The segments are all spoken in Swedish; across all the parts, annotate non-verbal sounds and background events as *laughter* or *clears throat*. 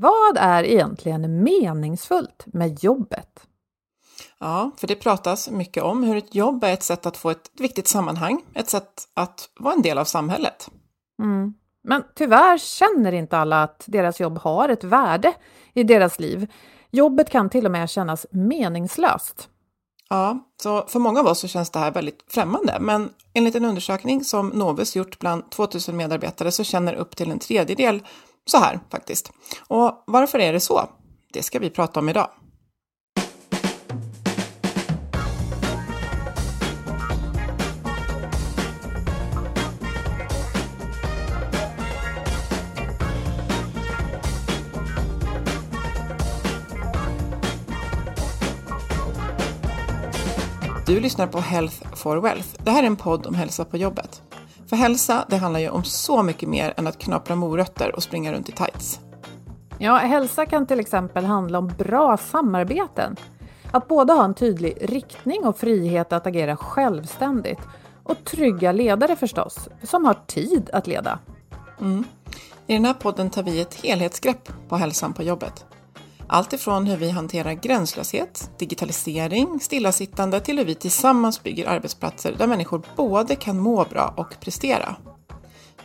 Vad är egentligen meningsfullt med jobbet? Ja, för det pratas mycket om hur ett jobb är ett sätt att få ett viktigt sammanhang, ett sätt att vara en del av samhället. Mm. Men tyvärr känner inte alla att deras jobb har ett värde i deras liv. Jobbet kan till och med kännas meningslöst. Ja, så för många av oss så känns det här väldigt främmande, men enligt en undersökning som Novus gjort bland 2000 medarbetare så känner upp till en tredjedel så här faktiskt. Och varför är det så? Det ska vi prata om idag. Du lyssnar på Health for Wealth. Det här är en podd om hälsa på jobbet. För hälsa, det handlar ju om så mycket mer än att knapra morötter och springa runt i tights. Ja, hälsa kan till exempel handla om bra samarbeten. Att både ha en tydlig riktning och frihet att agera självständigt. Och trygga ledare förstås, som har tid att leda. Mm. I den här podden tar vi ett helhetsgrepp på hälsan på jobbet. Allt ifrån hur vi hanterar gränslöshet, digitalisering, stillasittande till hur vi tillsammans bygger arbetsplatser där människor både kan må bra och prestera.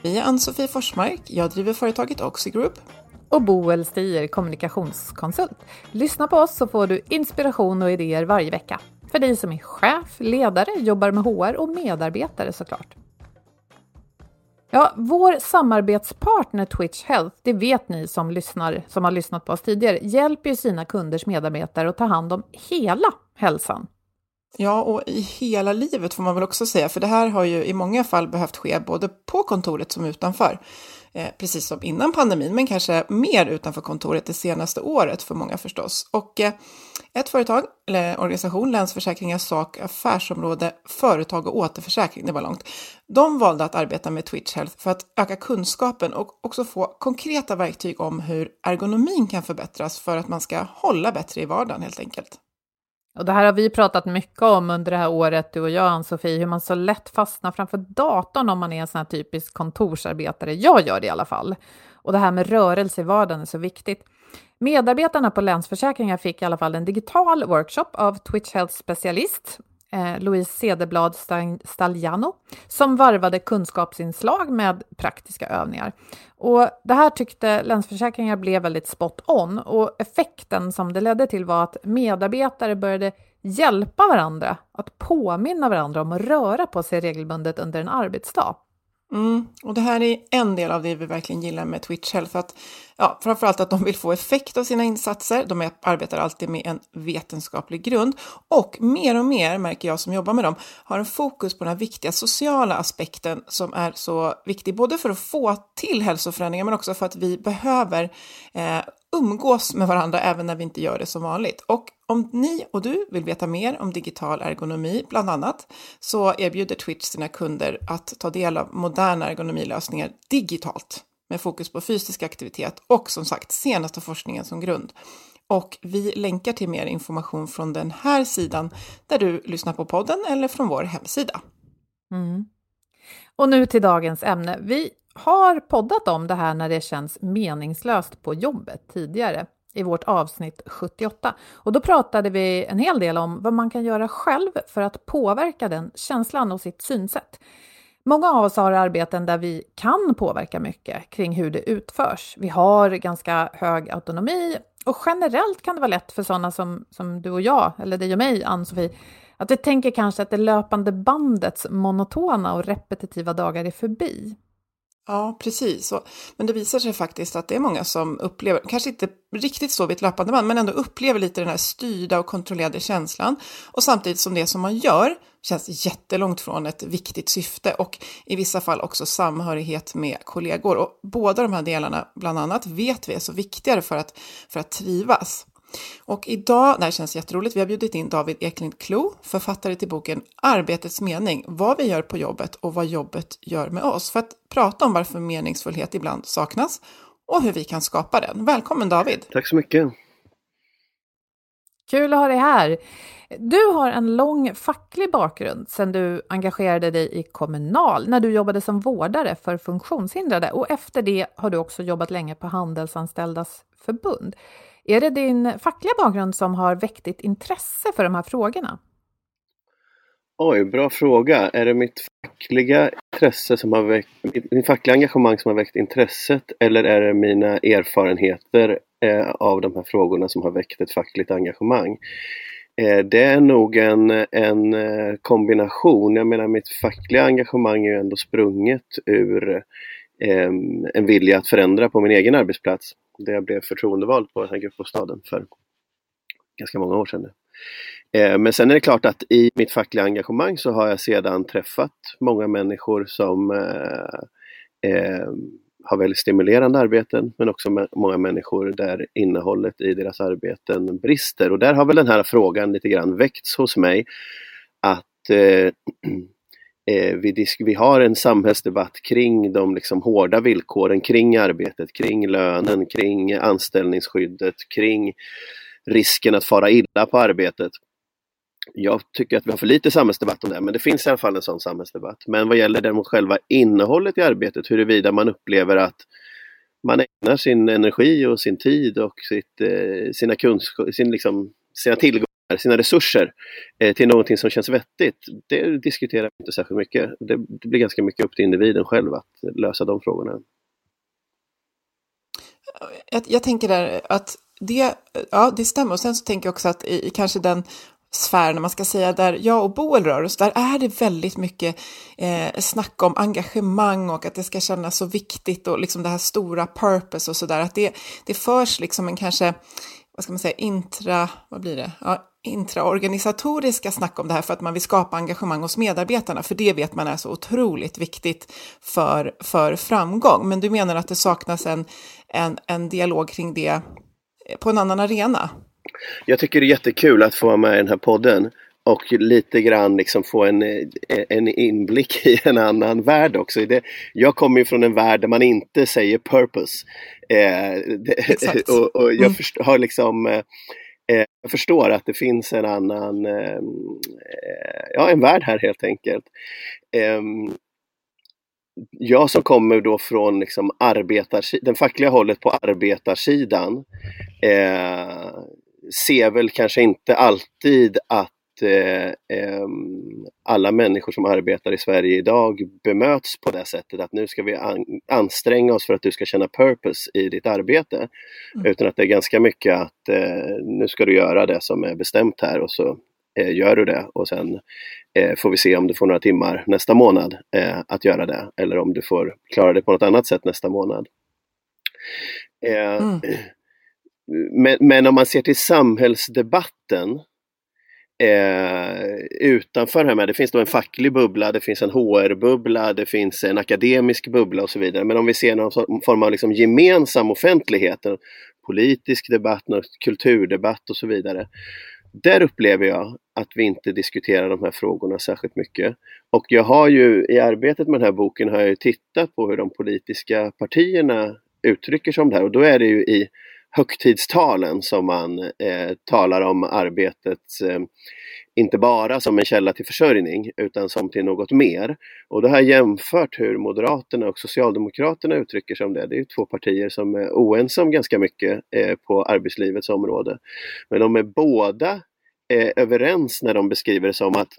Vi är Ann-Sofie Forsmark, jag driver företaget Oxigroup. Och Boel Stier, kommunikationskonsult. Lyssna på oss så får du inspiration och idéer varje vecka. För dig som är chef, ledare, jobbar med HR och medarbetare såklart. Ja, vår samarbetspartner Twitch Health, det vet ni som lyssnar, som har lyssnat på oss tidigare, hjälper ju sina kunders medarbetare att ta hand om hela hälsan. Ja, och i hela livet får man väl också säga, för det här har ju i många fall behövt ske både på kontoret som utanför. Eh, precis som innan pandemin, men kanske mer utanför kontoret det senaste året för många förstås. Och eh, ett företag, eller organisation, Länsförsäkringar sak, affärsområde, företag och återförsäkring, det var långt. De valde att arbeta med Twitch Health för att öka kunskapen och också få konkreta verktyg om hur ergonomin kan förbättras för att man ska hålla bättre i vardagen helt enkelt. Och det här har vi pratat mycket om under det här året, du och jag, Ann-Sofie, hur man så lätt fastnar framför datorn om man är en sån här typisk kontorsarbetare. Jag gör det i alla fall. Och det här med rörelse i vardagen är så viktigt. Medarbetarna på Länsförsäkringar fick i alla fall en digital workshop av Twitch Health specialist eh, Louise Cederblad Stagliano som varvade kunskapsinslag med praktiska övningar. Och det här tyckte Länsförsäkringar blev väldigt spot on och effekten som det ledde till var att medarbetare började hjälpa varandra att påminna varandra om att röra på sig regelbundet under en arbetsdag. Mm, och det här är en del av det vi verkligen gillar med Twitch Health. Att, ja, framförallt att de vill få effekt av sina insatser. De arbetar alltid med en vetenskaplig grund. Och mer och mer, märker jag som jobbar med dem, har en fokus på den här viktiga sociala aspekten som är så viktig, både för att få till hälsoförändringar men också för att vi behöver eh, umgås med varandra även när vi inte gör det som vanligt. Och om ni och du vill veta mer om digital ergonomi, bland annat, så erbjuder Twitch sina kunder att ta del av moderna ergonomilösningar digitalt med fokus på fysisk aktivitet och som sagt senaste forskningen som grund. Och vi länkar till mer information från den här sidan där du lyssnar på podden eller från vår hemsida. Mm. Och nu till dagens ämne. Vi har poddat om det här när det känns meningslöst på jobbet tidigare i vårt avsnitt 78. Och då pratade vi en hel del om vad man kan göra själv för att påverka den känslan och sitt synsätt. Många av oss har arbeten där vi kan påverka mycket kring hur det utförs. Vi har ganska hög autonomi och generellt kan det vara lätt för sådana som, som du och jag, eller dig och mig, Ann-Sofie, att vi tänker kanske att det löpande bandets monotona och repetitiva dagar är förbi. Ja, precis. Men det visar sig faktiskt att det är många som upplever, kanske inte riktigt så vid ett löpande band, men ändå upplever lite den här styrda och kontrollerade känslan. Och samtidigt som det som man gör känns jättelångt från ett viktigt syfte och i vissa fall också samhörighet med kollegor. Och båda de här delarna, bland annat, vet vi är så viktigare för att, för att trivas. Och idag, det här känns jätteroligt, vi har bjudit in David Eklind Klo, författare till boken Arbetets mening, vad vi gör på jobbet och vad jobbet gör med oss, för att prata om varför meningsfullhet ibland saknas och hur vi kan skapa den. Välkommen David! Tack så mycket! Kul att ha dig här! Du har en lång facklig bakgrund sedan du engagerade dig i Kommunal när du jobbade som vårdare för funktionshindrade och efter det har du också jobbat länge på Handelsanställdas förbund. Är det din fackliga bakgrund som har väckt ditt intresse för de här frågorna? Oj, bra fråga. Är det mitt fackliga intresse som har väckt, mitt fackliga engagemang som har väckt intresset eller är det mina erfarenheter eh, av de här frågorna som har väckt ett fackligt engagemang? Eh, det är nog en, en eh, kombination. Jag menar mitt fackliga engagemang är ju ändå sprunget ur eh, en vilja att förändra på min egen arbetsplats där jag blev förtroendevald på den här gruppbostaden för ganska många år sedan nu. Eh, men sen är det klart att i mitt fackliga engagemang så har jag sedan träffat många människor som eh, eh, har väldigt stimulerande arbeten men också många människor där innehållet i deras arbeten brister. Och där har väl den här frågan lite grann väckts hos mig att eh, eh, vi, vi har en samhällsdebatt kring de liksom hårda villkoren kring arbetet, kring lönen, kring anställningsskyddet, kring risken att fara illa på arbetet. Jag tycker att vi har för lite samhällsdebatt om det, men det finns i alla fall en sån samhällsdebatt. Men vad gäller däremot själva innehållet i arbetet, huruvida man upplever att man ägnar sin energi och sin tid och sitt, eh, sina, sin, liksom, sina tillgångar sina resurser eh, till någonting som känns vettigt, det diskuterar vi inte särskilt mycket. Det, det, blir ganska mycket upp till individen själv att lösa de frågorna. Jag, jag tänker där att det, ja, det stämmer. Och sen så tänker jag också att i, i kanske den sfär, när man ska säga, där jag och Boel rör oss, där är det väldigt mycket eh, snack om engagemang och att det ska kännas så viktigt och liksom det här stora purpose och sådär. Att det, det förs liksom en kanske, vad ska man säga, intra, vad blir det? Ja, intraorganisatoriska snack om det här för att man vill skapa engagemang hos medarbetarna, för det vet man är så otroligt viktigt för, för framgång. Men du menar att det saknas en, en, en dialog kring det på en annan arena? Jag tycker det är jättekul att få vara med i den här podden och lite grann liksom få en, en inblick i en annan värld också. Det, jag kommer ju från en värld där man inte säger purpose. Eh, det, och, och, jag mm. har liksom Eh, Eh, jag förstår att det finns en annan, ehm, eh, ja en värld här helt enkelt. Ehm, jag som kommer då från liksom den fackliga hållet på arbetarsidan eh, ser väl kanske inte alltid att eh, alla människor som arbetar i Sverige idag bemöts på det sättet att nu ska vi an anstränga oss för att du ska känna purpose i ditt arbete. Mm. Utan att det är ganska mycket att eh, nu ska du göra det som är bestämt här och så eh, gör du det och sen eh, får vi se om du får några timmar nästa månad eh, att göra det eller om du får klara det på något annat sätt nästa månad. Eh, mm. Men, men om man ser till samhällsdebatten eh, utanför det här med, det finns då en facklig bubbla, det finns en HR-bubbla, det finns en akademisk bubbla och så vidare. Men om vi ser någon form av liksom gemensam offentlighet, en politisk debatt, en kulturdebatt och så vidare. Där upplever jag att vi inte diskuterar de här frågorna särskilt mycket. Och jag har ju i arbetet med den här boken har jag tittat på hur de politiska partierna uttrycker sig om det här och då är det ju i högtidstalen som man eh, talar om arbetet eh, inte bara som en källa till försörjning utan som till något mer. Och då har jag jämfört hur Moderaterna och Socialdemokraterna uttrycker sig om det. Det är två partier som är oense om ganska mycket eh, på arbetslivets område. Men de är båda eh, överens när de beskriver det som att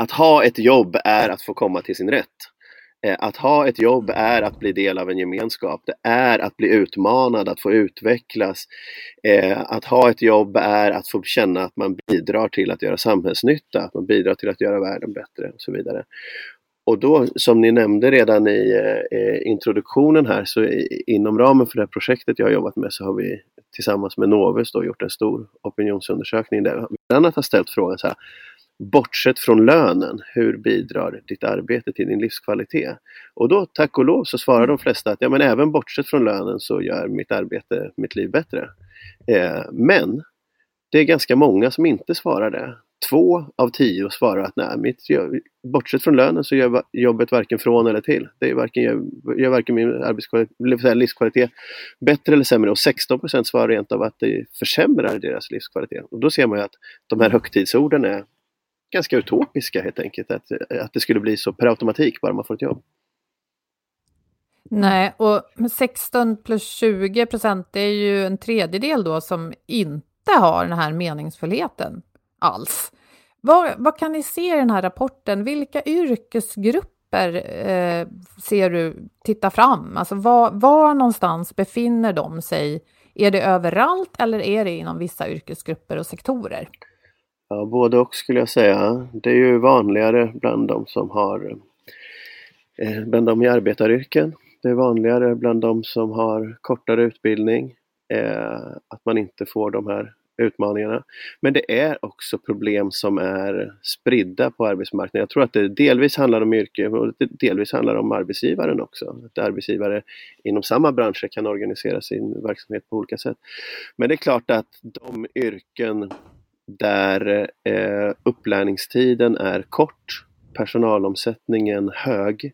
att ha ett jobb är att få komma till sin rätt. Eh, att ha ett jobb är att bli del av en gemenskap. Det är att bli utmanad, att få utvecklas. Eh, att ha ett jobb är att få känna att man bidrar till att göra samhällsnytta, att man bidrar till att göra världen bättre och så vidare. Och då, som ni nämnde redan i eh, introduktionen här, så inom ramen för det här projektet jag har jobbat med så har vi tillsammans med Novus då gjort en stor opinionsundersökning där vi bland annat har ställt frågan så här, bortsett från lönen, hur bidrar ditt arbete till din livskvalitet? Och då tack och lov så svarar de flesta att ja, men även bortsett från lönen så gör mitt arbete mitt liv bättre. Eh, men det är ganska många som inte svarar det. Två av tio svarar att nej, mitt, bortsett från lönen så gör jobbet varken från eller till. Det är varken, gör, gör varken min livskvalitet bättre eller sämre och 16% svarar rent av att det försämrar deras livskvalitet. Och då ser man ju att de här högtidsorden är ganska utopiska helt enkelt. Att, att det skulle bli så per automatik bara man får ett jobb. Nej, och 16 plus 20 procent, det är ju en tredjedel då som inte har den här meningsfullheten alls. Vad, vad kan ni se i den här rapporten? Vilka yrkesgrupper eh, ser du titta fram? Alltså var, var någonstans befinner de sig? Är det överallt eller är det inom vissa yrkesgrupper och sektorer? Ja, både och skulle jag säga. Det är ju vanligare bland de som har eh, bland de i arbetaryrken. Det är vanligare bland de som har kortare utbildning eh, att man inte får de här utmaningarna. Men det är också problem som är spridda på arbetsmarknaden. Jag tror att det delvis handlar om yrke och delvis handlar om arbetsgivaren också. Att arbetsgivare inom samma branscher kan organisera sin verksamhet på olika sätt. Men det är klart att de yrken där eh, upplärningstiden är kort, personalomsättningen hög.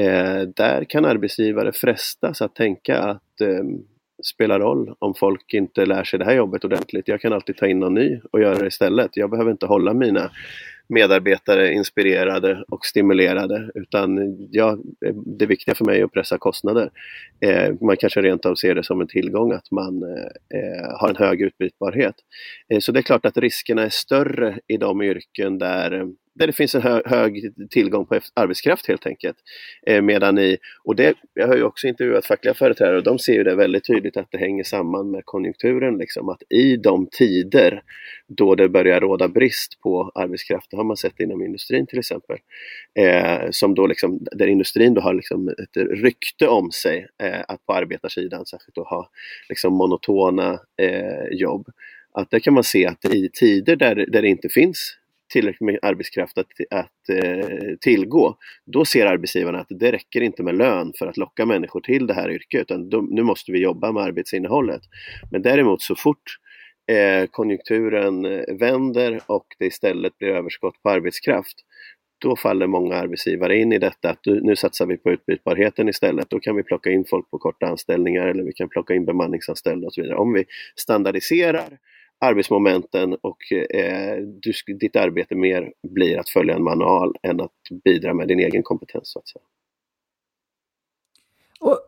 Eh, där kan arbetsgivare frestas att tänka att eh, spelar roll om folk inte lär sig det här jobbet ordentligt. Jag kan alltid ta in någon ny och göra det istället. Jag behöver inte hålla mina medarbetare inspirerade och stimulerade utan ja, det viktiga för mig är att pressa kostnader. Eh, man kanske rent av ser det som en tillgång att man eh, har en hög utbytbarhet. Eh, så det är klart att riskerna är större i de yrken där där det finns en hö hög tillgång på arbetskraft helt enkelt. Eh, medan i, och det, jag har ju också intervjuat fackliga företrädare och de ser ju det väldigt tydligt att det hänger samman med konjunkturen. Liksom, att i de tider då det börjar råda brist på arbetskraft, det har man sett inom industrin till exempel, eh, som då liksom, där industrin då har liksom ett rykte om sig eh, att på arbetarsidan särskilt då ha liksom monotona eh, jobb. Att där kan man se att i tider där, där det inte finns tillräckligt med arbetskraft att, att eh, tillgå, då ser arbetsgivarna att det räcker inte med lön för att locka människor till det här yrket, utan de, nu måste vi jobba med arbetsinnehållet. Men däremot så fort eh, konjunkturen vänder och det istället blir överskott på arbetskraft, då faller många arbetsgivare in i detta att nu satsar vi på utbytbarheten istället. Då kan vi plocka in folk på korta anställningar eller vi kan plocka in bemanningsanställda och så vidare. Om vi standardiserar arbetsmomenten och eh, du, ditt arbete mer blir att följa en manual än att bidra med din egen kompetens. Så att säga. Och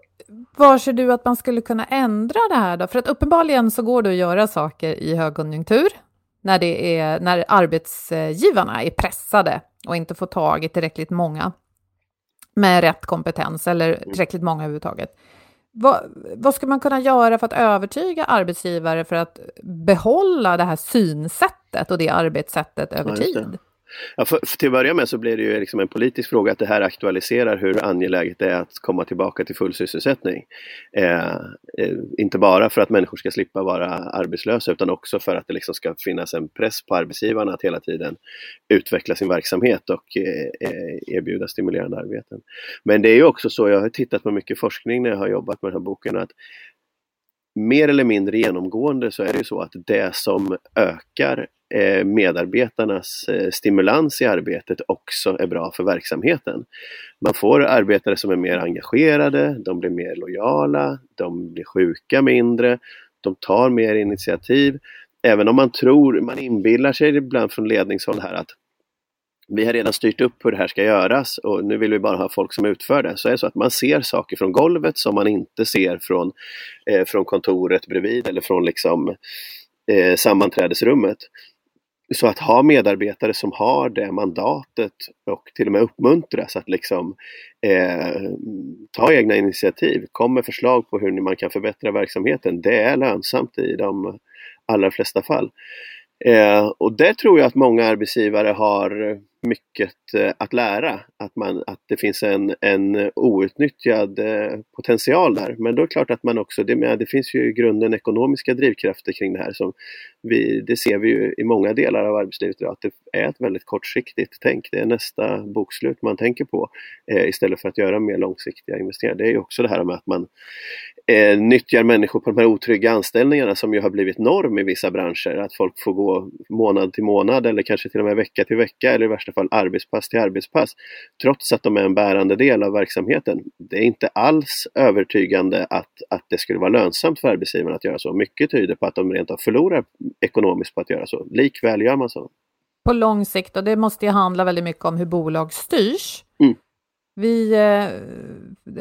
var ser du att man skulle kunna ändra det här då? För att uppenbarligen så går det att göra saker i högkonjunktur när, det är, när arbetsgivarna är pressade och inte får tag i tillräckligt många med rätt kompetens eller mm. tillräckligt många överhuvudtaget. Vad, vad ska man kunna göra för att övertyga arbetsgivare för att behålla det här synsättet och det arbetssättet över tid? Ja, för, för till att börja med så blir det ju liksom en politisk fråga att det här aktualiserar hur angeläget det är att komma tillbaka till full sysselsättning. Eh, eh, inte bara för att människor ska slippa vara arbetslösa utan också för att det liksom ska finnas en press på arbetsgivarna att hela tiden utveckla sin verksamhet och eh, eh erbjuda stimulerande arbeten. Men det är ju också så, jag har tittat på mycket forskning när jag har jobbat med den här boken, att mer eller mindre genomgående så är det ju så att det som ökar eh, medarbetarnas eh, stimulans i arbetet också är bra för verksamheten. Man får arbetare som är mer engagerade, de blir mer lojala, de blir sjuka mindre, de tar mer initiativ. Även om man tror, man inbillar sig ibland från ledningshåll här att vi har redan styrt upp hur det här ska göras och nu vill vi bara ha folk som utför det. Så är det så att man ser saker från golvet som man inte ser från, eh, från kontoret bredvid eller från liksom, eh, sammanträdesrummet. Så att ha medarbetare som har det mandatet och till och med uppmuntras att liksom eh, ta egna initiativ, kom med förslag på hur man kan förbättra verksamheten. Det är lönsamt i de allra flesta fall. Eh, och det tror jag att många arbetsgivare har mycket eh, att lära. Att, man, att det finns en, en outnyttjad eh, potential där. Men då är det klart att man också, det, det finns ju i grunden ekonomiska drivkrafter kring det här. Som vi, det ser vi ju i många delar av arbetslivet idag, att det är ett väldigt kortsiktigt tänk. Det är nästa bokslut man tänker på eh, istället för att göra mer långsiktiga investeringar. Det är ju också det här med att man eh, nyttjar människor på de här otrygga anställningarna som ju har blivit norm i vissa branscher. Att folk får gå månad till månad eller kanske till och med vecka till vecka eller i värsta fall arbetspass till arbetspass. Trots att de är en bärande del av verksamheten. Det är inte alls övertygande att, att det skulle vara lönsamt för arbetsgivarna att göra så. Mycket tyder på att de rent av förlorar ekonomiskt på att göra så. Likväl gör man så. På lång sikt, och det måste ju handla väldigt mycket om hur bolag styrs. Mm. Vi eh,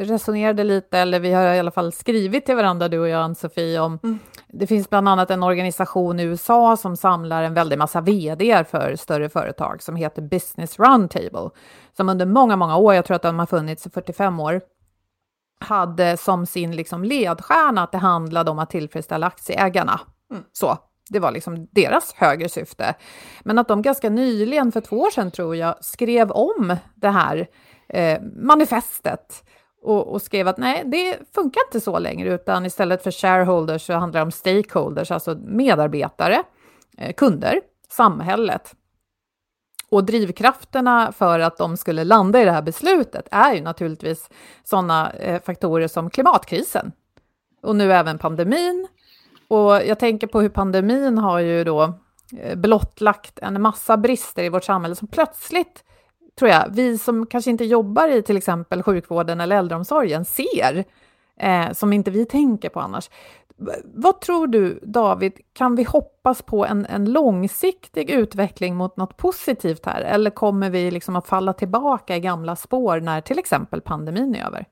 resonerade lite, eller vi har i alla fall skrivit till varandra, du och jag, Ann-Sofie, om mm. Det finns bland annat en organisation i USA som samlar en väldig massa vd för större företag som heter Business Roundtable, som under många, många år, jag tror att de har funnits i 45 år, hade som sin liksom ledstjärna att det handlade om att tillfredsställa aktieägarna. Mm. Så, det var liksom deras högre syfte. Men att de ganska nyligen, för två år sedan tror jag, skrev om det här eh, manifestet och, och, skrev att nej, det funkar inte så längre, utan istället för shareholders så handlar det om stakeholders, alltså medarbetare, eh, kunder, samhället. Och drivkrafterna för att de skulle landa i det här beslutet är ju naturligtvis sådana eh, faktorer som klimatkrisen och nu även pandemin. Och jag tänker på hur pandemin har ju då eh, blottlagt en massa brister i vårt samhälle som plötsligt tror jag, vi som kanske inte jobbar i till exempel sjukvården eller äldreomsorgen ser, eh, som inte vi tänker på annars. Vad tror du, David, kan vi hoppas på en, en långsiktig utveckling mot något positivt här, eller kommer vi liksom att falla tillbaka i gamla spår när till exempel pandemin är över?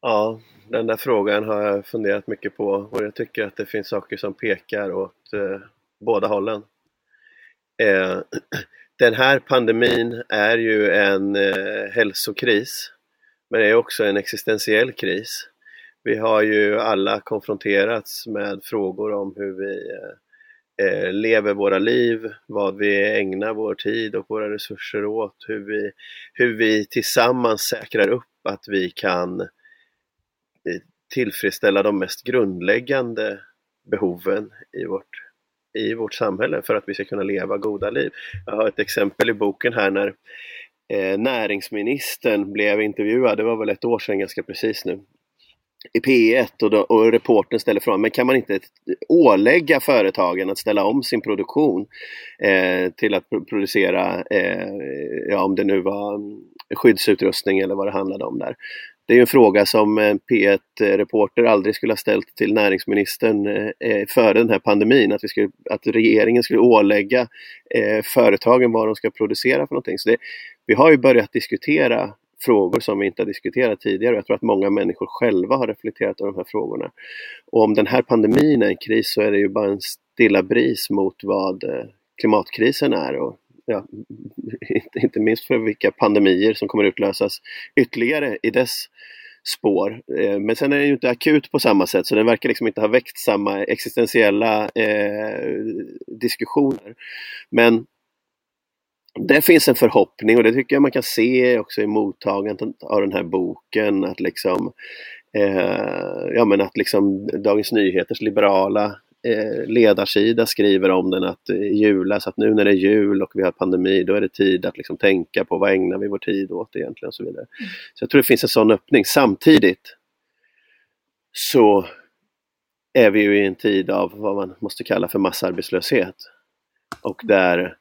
Ja, den där frågan har jag funderat mycket på och jag tycker att det finns saker som pekar åt eh, båda hållen. Eh, *clears throat* den här pandemin är ju en eh, hälsokris, men det är också en existentiell kris. Vi har ju alla konfronterats med frågor om hur vi eh, eh lever våra liv, vad vi ägnar vår tid och våra resurser åt, hur vi, hur vi tillsammans säkrar upp att vi kan eh, tillfredsställa de mest grundläggande behoven i vårt i vårt samhälle för att vi ska kunna leva goda liv. Jag har ett exempel i boken här när eh, näringsministern blev intervjuad, det var väl ett år sedan ganska precis nu, i P1 och, då, och reporten ställer frågan, men kan man inte ålägga företagen att ställa om sin produktion eh, till att producera, eh, ja om det nu var skyddsutrustning eller vad det handlade om där. Det är en fråga som eh, en P1-reporter eh, aldrig skulle ha ställt till näringsministern eh, före den här pandemin, att, vi skulle, att regeringen skulle ålägga företagen vad de ska producera för någonting. Så det, vi har ju börjat diskutera frågor som vi inte har diskuterat tidigare. Jag tror att många människor själva har reflekterat över de här frågorna. Och om den här pandemin är en kris så är det ju bara en stilla bris mot vad klimatkrisen är och ja, inte minst för vilka pandemier som kommer utlösas ytterligare i dess spår. Eh, men sen är den ju inte akut på samma sätt så den verkar liksom inte ha väckt samma existentiella eh, diskussioner. Men det finns en förhoppning och det tycker jag man kan se också i mottagandet av den här boken att liksom eh, ja men att liksom Dagens Nyheters liberala Eh, ledarsida skriver om den att eh, jula, så att nu när det är jul och vi har pandemi, då är det tid att liksom tänka på vad ägnar vi vår tid åt egentligen och så vidare. Mm. Så jag tror det finns en sån öppning. Samtidigt så är vi ju i en tid av vad man måste kalla för massarbetslöshet. Och där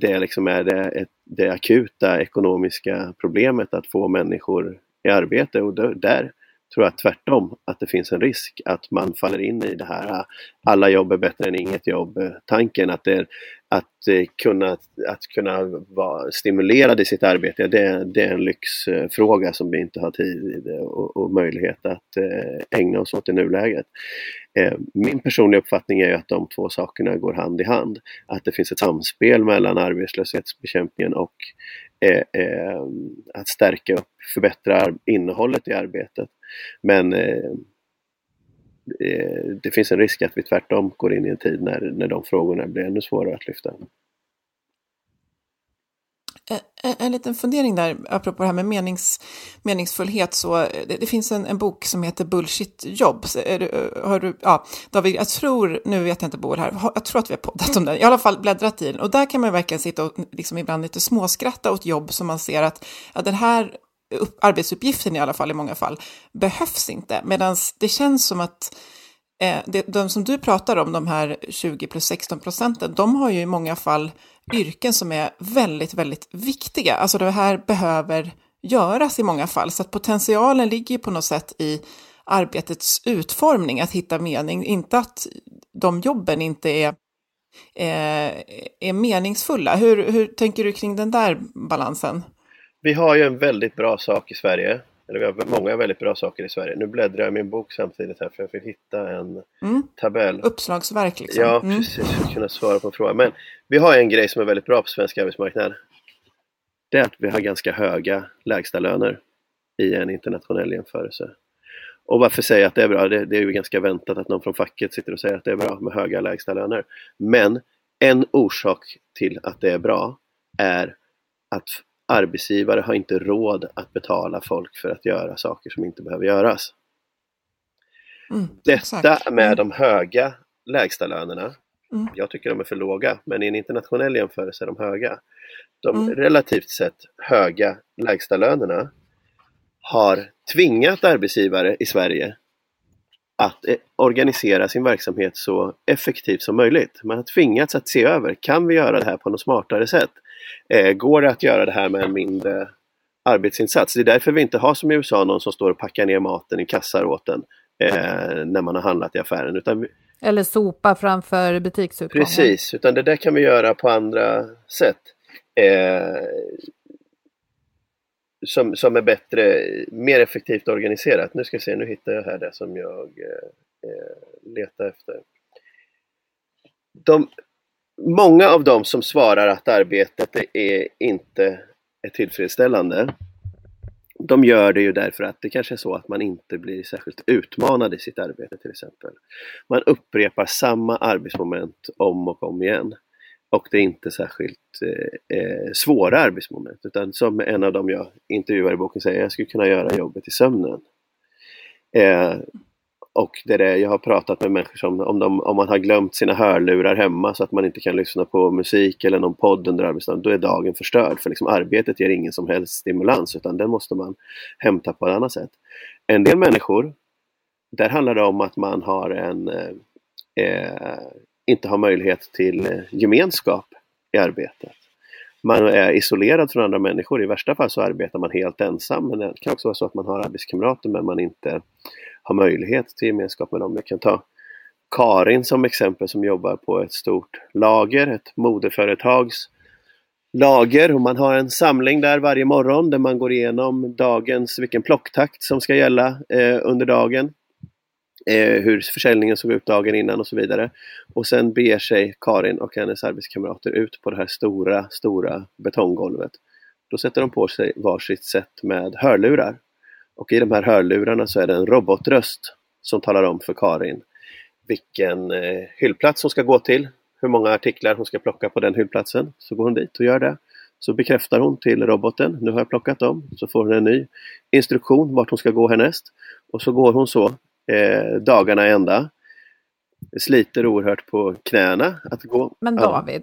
det liksom är det, det akuta ekonomiska problemet att få människor i arbete och där tror jag tvärtom att det finns en risk att man faller in i det här ah, alla jobb är bättre än inget jobb eh, tanken att, det, att eh, kunna, att kunna vara stimulerad i sitt arbete det, det är en lyxfråga som vi inte har tid och, och möjlighet att eh, ägna oss åt i nuläget. Min personliga uppfattning är att de två sakerna går hand i hand. Att det finns ett samspel mellan arbetslöshetsbekämpningen och att stärka upp, förbättra innehållet i arbetet. Men eh, eh, det finns en risk att vi tvärtom går in i en tid när, när de frågorna blir ännu svårare att lyfta. En, en liten fundering där, apropå det här med menings, meningsfullhet. Så det, det finns en, en, bok som heter Bullshit jobb. Har du, ja, David, jag tror, nu vet jag inte Boel här, jag tror att vi har poddat om den, i alla fall bläddrat i den. Och där kan man verkligen sitta och liksom ibland lite småskratta åt jobb som man ser att ja, den här arbetsuppgiften i alla fall i många fall behövs inte. Medan det känns som att eh, det, de som du pratar om, de här 20 plus 16 procenten, de har ju i många fall yrken som är väldigt, väldigt viktiga. Alltså det här behöver göras i många fall, så att potentialen ligger ju på något sätt i arbetets utformning, att hitta mening, inte att de jobben inte är, eh, är meningsfulla. Hur, hur tänker du kring den där balansen? Vi har ju en väldigt bra sak i Sverige. Eller vi har många väldigt bra saker i Sverige. Nu bläddrar jag i min bok samtidigt här för jag vill hitta en mm. tabell. Uppslagsverk liksom. Ja, mm. precis. För att kunna svara på frågan. Men vi har en grej som är väldigt bra på svensk arbetsmarknad. Det är att vi har ganska höga lägstalöner i en internationell jämförelse. Och varför säger jag att det är bra? Det, det är ju ganska väntat att någon från facket sitter och säger att det är bra med höga lägstalöner. Men en orsak till att det är bra är att arbetsgivare har inte råd att betala folk för att göra saker som inte behöver göras. Mm, Detta med mm. de höga lägstalönerna, mm. jag tycker de är för låga, men i en internationell jämförelse är de höga. De mm. relativt sett höga lägstalönerna har tvingat arbetsgivare i Sverige att eh, organisera sin verksamhet så effektivt som möjligt. Man har tvingats att se över, kan vi göra det här på något smartare sätt? Eh, går det att göra det här med en mindre arbetsinsats? Det är därför vi inte har som i USA någon som står och packar ner maten i kassar åt en eh, när man har handlat i affären. Utan vi... Eller sopa framför butiksutgången. Precis, utan det där kan vi göra på andra sätt. Eh, som, som är bättre, mer effektivt organiserat. Nu ska vi se, nu hittar jag här det som jag eh, eh letar efter. De, många av dem som svarar att arbetet är inte är tillfredsställande, de gör det ju därför att det kanske är så att man inte blir särskilt utmanad i sitt arbete till exempel. Man upprepar samma arbetsmoment om och om igen. Och det är inte särskilt eh, eh svåra arbetsmoment utan som en av dem jag intervjuar i boken säger, jag skulle kunna göra jobbet i sömnen. Eh, och det är jag har pratat med människor som om, de, om man har glömt sina hörlurar hemma så att man inte kan lyssna på musik eller någon podd under arbetsdagen, då är dagen förstörd. För liksom arbetet ger ingen som helst stimulans utan den måste man hämta på ett annat sätt. En del människor, där handlar det om att man har en, eh, eh inte har möjlighet till eh, gemenskap i arbetet. Man är isolerad från andra människor. I värsta fall så arbetar man helt ensam. Men det kan också vara så att man har arbetskamrater men man inte har möjlighet till gemenskap med dem. Jag kan ta Karin som exempel som jobbar på ett stort lager, ett modeföretags lager och man har en samling där varje morgon där man går igenom dagens, vilken plocktakt som ska gälla eh, under dagen. Eh, hur försäljningen såg ut dagen innan och så vidare. Och sen beger sig Karin och hennes arbetskamrater ut på det här stora, stora betonggolvet. Då sätter de på sig varsitt sätt med hörlurar och i de här hörlurarna så är det en robotröst som talar om för Karin vilken eh, hyllplats hon ska gå till, hur många artiklar hon ska plocka på den hyllplatsen. Så går hon dit och gör det. Så bekräftar hon till roboten, nu har jag plockat dem. Så får hon en ny instruktion vart hon ska gå härnäst. Och så går hon så eh, dagarna ända. Sliter oerhört på knäna att gå. Men David,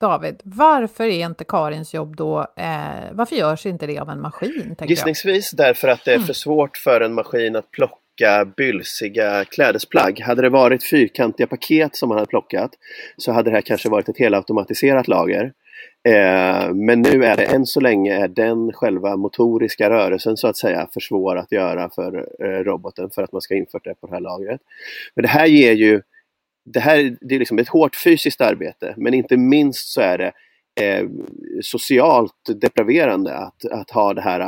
David, varför är inte Karins jobb då, eh, varför görs inte det av en maskin? Gissningsvis jag? därför att det är mm. för svårt för en maskin att plocka bylsiga klädesplagg. Hade det varit fyrkantiga paket som man hade plockat så hade det här kanske varit ett helautomatiserat lager. Eh, men nu är det än så länge är den själva motoriska rörelsen så att säga för svår att göra för eh, roboten för att man ska införa det på det här lagret. Men det här ger ju det här det är liksom ett hårt fysiskt arbete men inte minst så är det eh, socialt depraverande att, att ha det här.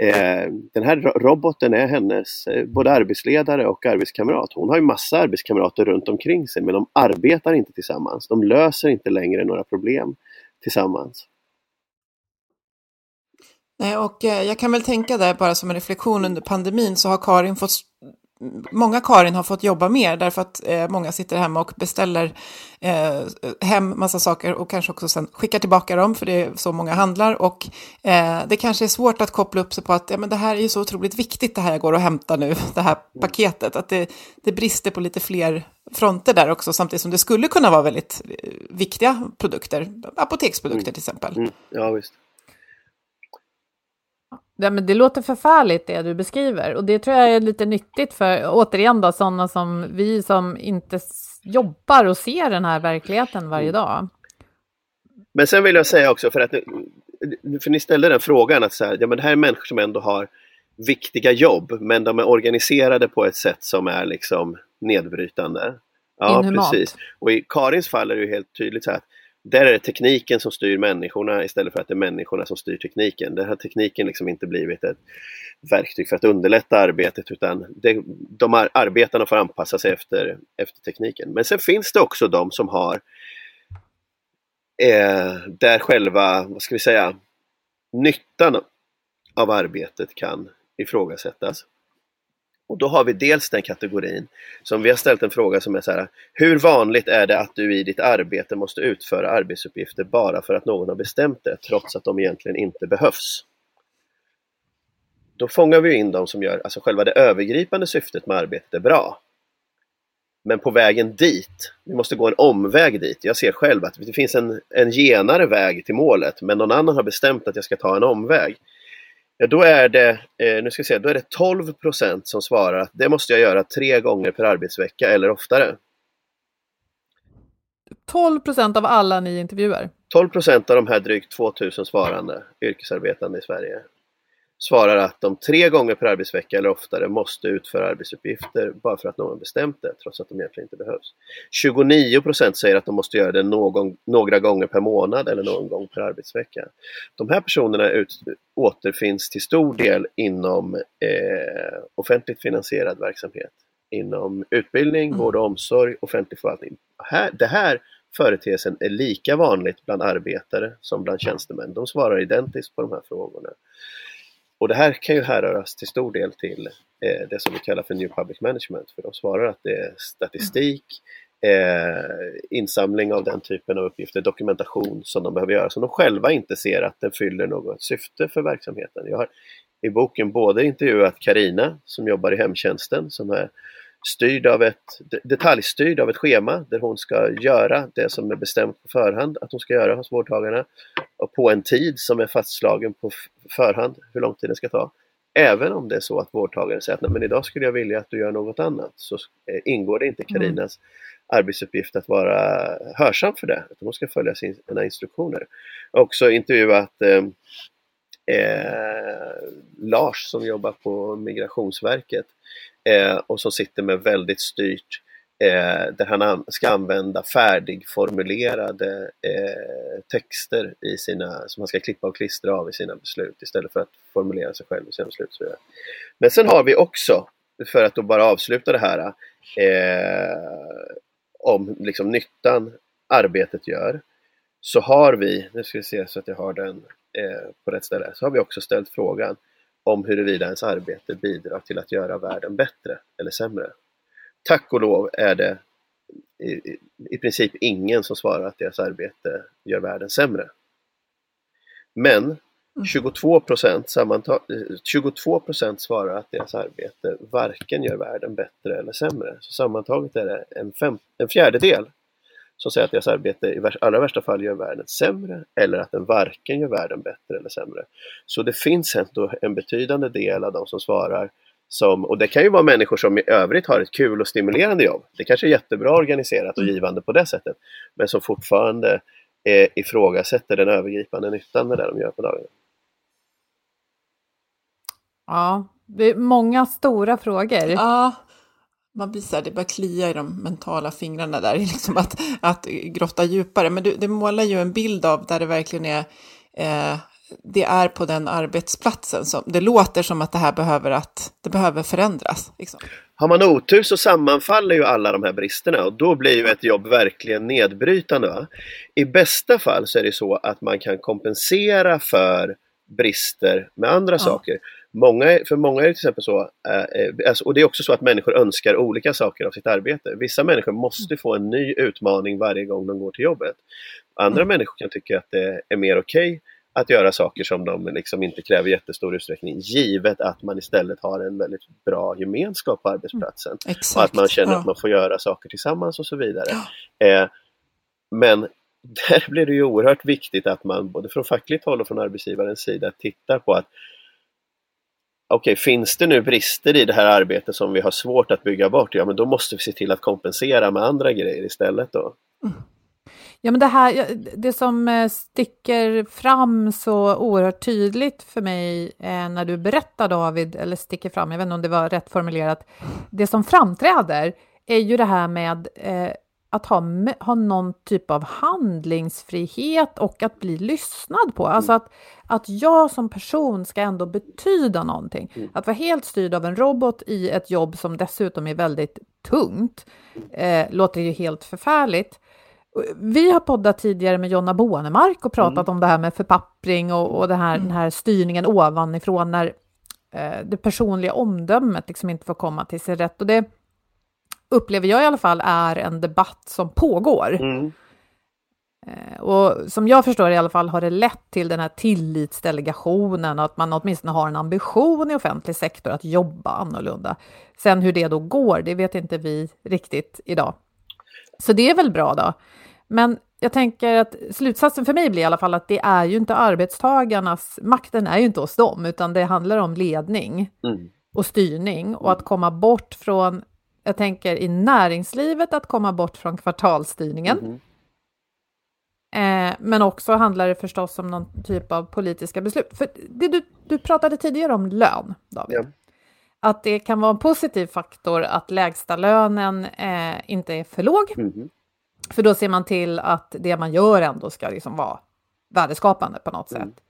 Eh, den här roboten är hennes eh, både arbetsledare och arbetskamrat. Hon har ju massa arbetskamrater runt omkring sig men de arbetar inte tillsammans. De löser inte längre några problem tillsammans. Nej, och eh, jag kan väl tänka där bara som en reflektion under pandemin så har Karin fått många Karin har fått jobba mer därför att eh, många sitter hemma och beställer eh, hem massa saker och kanske också sen skickar tillbaka dem för det är så många handlar och eh, det kanske är svårt att koppla upp sig på att ja, men det här är ju så otroligt viktigt det här jag går och hämtar nu, det här paketet, att det, det brister på lite fler fronter där också samtidigt som det skulle kunna vara väldigt eh, viktiga produkter, apoteksprodukter mm. till exempel. Mm. Ja, visst. Ja, men det låter förfärligt det du beskriver och det tror jag är lite nyttigt för återigen då sådana som vi som inte jobbar och ser den här verkligheten varje mm. dag. Men sen vill jag säga också för att för ni ställde den frågan att så här, ja, men det här är människor som ändå har viktiga jobb men de är organiserade på ett sätt som är liksom nedbrytande. Ja, Inhumant. precis. Och i Karins fall är det ju helt tydligt så här att där är det tekniken som styr människorna istället för att det är människorna som styr tekniken. Den har tekniken liksom inte blivit ett verktyg för att underlätta arbetet utan det, de arbetarna får anpassa sig efter, efter tekniken. Men sen finns det också de som har eh, där själva, vad ska vi säga, nyttan av arbetet kan ifrågasättas. Och då har vi dels den kategorin som vi har ställt en fråga som är så här. Hur vanligt är det att du i ditt arbete måste utföra arbetsuppgifter bara för att någon har bestämt det trots att de egentligen inte behövs? Då fångar vi in de som gör, alltså själva det övergripande syftet med arbetet är bra. Men på vägen dit, vi måste gå en omväg dit. Jag ser själv att det finns en, en genare väg till målet men någon annan har bestämt att jag ska ta en omväg. Ja, då är det, eh, nu ska säga, då är det 12 procent som svarar att det måste jag göra tre gånger per arbetsvecka eller oftare. 12 procent av alla ni intervjuar? 12 procent av de här drygt 2000 svarande yrkesarbetande i Sverige svarar att de tre gånger per arbetsvecka eller oftare måste utföra arbetsuppgifter bara för att någon bestämt det, trots att de egentligen inte behövs. 29 procent säger att de måste göra det någon, några gånger per månad eller någon gång per arbetsvecka. De här personerna ut, återfinns till stor del inom eh, offentligt finansierad verksamhet. Inom utbildning, mm. vård och omsorg, offentlig förvaltning. Här, det här företeelsen är lika vanligt bland arbetare som bland tjänstemän. De svarar identiskt på de här frågorna. Och det här kan ju härröras till stor del till eh, det som vi kallar för New Public Management, för de svarar att det är statistik, eh, insamling av den typen av uppgifter, dokumentation som de behöver göra, som de själva inte ser att den fyller något syfte för verksamheten. Jag har i boken både intervjuat Karina som jobbar i hemtjänsten, som är styrd av ett, detaljstyrd av ett schema där hon ska göra det som är bestämt på förhand att hon ska göra hos vårdtagarna och på en tid som är fastslagen på förhand hur lång tid det ska ta. Även om det är så att vårdtagaren säger att Nej, men idag skulle jag vilja att du gör något annat så eh, ingår det inte Karinas mm. arbetsuppgift att vara hörsam för det. Utan hon ska följa sina instruktioner. Också intervjuat eh, eh, Lars som jobbar på Migrationsverket eh, och som sitter med väldigt styrt eh, där han ska använda färdigformulerade eh, texter i sina, som han ska klippa och klistra av i sina beslut istället för att formulera sig själv i sina beslut. Men sen har vi också, för att då bara avsluta det här, eh, om liksom nyttan arbetet gör, så har vi, nu ska vi se så att jag har den eh, på rätt ställe, så har vi också ställt frågan om huruvida ens arbete bidrar till att göra världen bättre eller sämre. Tack och lov är det i, i princip ingen som svarar att deras arbete gör världen sämre. Men 22 procent 22 svarar att deras arbete varken gör världen bättre eller sämre. Så sammantaget är det en, fem, en fjärdedel som säger att deras arbete i allra värsta fall gör världen sämre eller att den varken gör världen bättre eller sämre. Så det finns ändå en betydande del av de som svarar Som, och det kan ju vara människor som i övrigt har ett kul och stimulerande jobb. Det kanske är jättebra organiserat och mm. givande på det sättet. Men som fortfarande eh, ifrågasätter den övergripande nyttan med det de gör på dagen. Ja, det är många stora frågor. Ja, man blir så här, det börjar klia i de mentala fingrarna där, *laughs* liksom att, att grotta djupare. Men du, det målar ju en bild av där det verkligen är, eh, det är på den arbetsplatsen som det låter som att det här behöver, att, det behöver förändras. Liksom. Har man otur så sammanfaller ju alla de här bristerna och då blir ju ett jobb verkligen nedbrytande. Va? I bästa fall så är det så att man kan kompensera för brister med andra ja. saker. Många, för många är det till exempel så, eh, eh, alltså, och det är också så att människor önskar olika saker av sitt arbete. Vissa människor måste mm. få en ny utmaning varje gång de går till jobbet. Andra mm. människor kan tycka att det är mer okej okay att göra saker som de liksom inte kräver jättestor utsträckning, givet att man istället har en väldigt bra gemenskap på arbetsplatsen. Mm, och att man känner ja. att man får göra saker tillsammans och så vidare. Ja. Eh, men *laughs* där blir det ju oerhört viktigt att man både från fackligt håll och från arbetsgivarens sida tittar på att okej, okay, finns det nu brister i det här arbetet som vi har svårt att bygga bort, ja men då måste vi se till att kompensera med andra grejer istället då. Mm. Ja, men det här, det som eh, sticker fram så oerhört tydligt för mig eh, när du berättar David, eller sticker fram, jag vet inte om det var rätt formulerat, det som framträder är ju det här med eh, att ha, ha någon typ av handlingsfrihet och att bli lyssnad på. Alltså att, att jag som person ska ändå betyda någonting. Mm. Att vara helt styrd av en robot i ett jobb som dessutom är väldigt tungt eh, låter ju helt förfärligt. Vi har poddat tidigare med Jonna Bånemark och pratat mm. om det här med förpappring och, och det här, mm. den här styrningen ovanifrån när eh, det personliga omdömet liksom inte får komma till sin rätt. Och det upplever jag i alla fall är en debatt som pågår. Mm. Eh, och som jag förstår i alla fall har det lett till den här tillitsdelegationen och att man åtminstone har en ambition i offentlig sektor att jobba annorlunda. Sen hur det då går, det vet inte vi riktigt idag. Så det är väl bra då. Men jag tänker att slutsatsen för mig blir i alla fall att det är ju inte arbetstagarnas, makten är ju inte hos dem, utan det handlar om ledning mm. och styrning och att komma bort från, jag tänker i näringslivet, att komma bort från kvartalsstyrningen. Mm. Eh, men också handlar det förstås om någon typ av politiska beslut. För det du, du pratade tidigare om lön, David. Ja. Att det kan vara en positiv faktor att lägsta lönen eh, inte är för låg. Mm. För då ser man till att det man gör ändå ska liksom vara värdeskapande på något mm. sätt.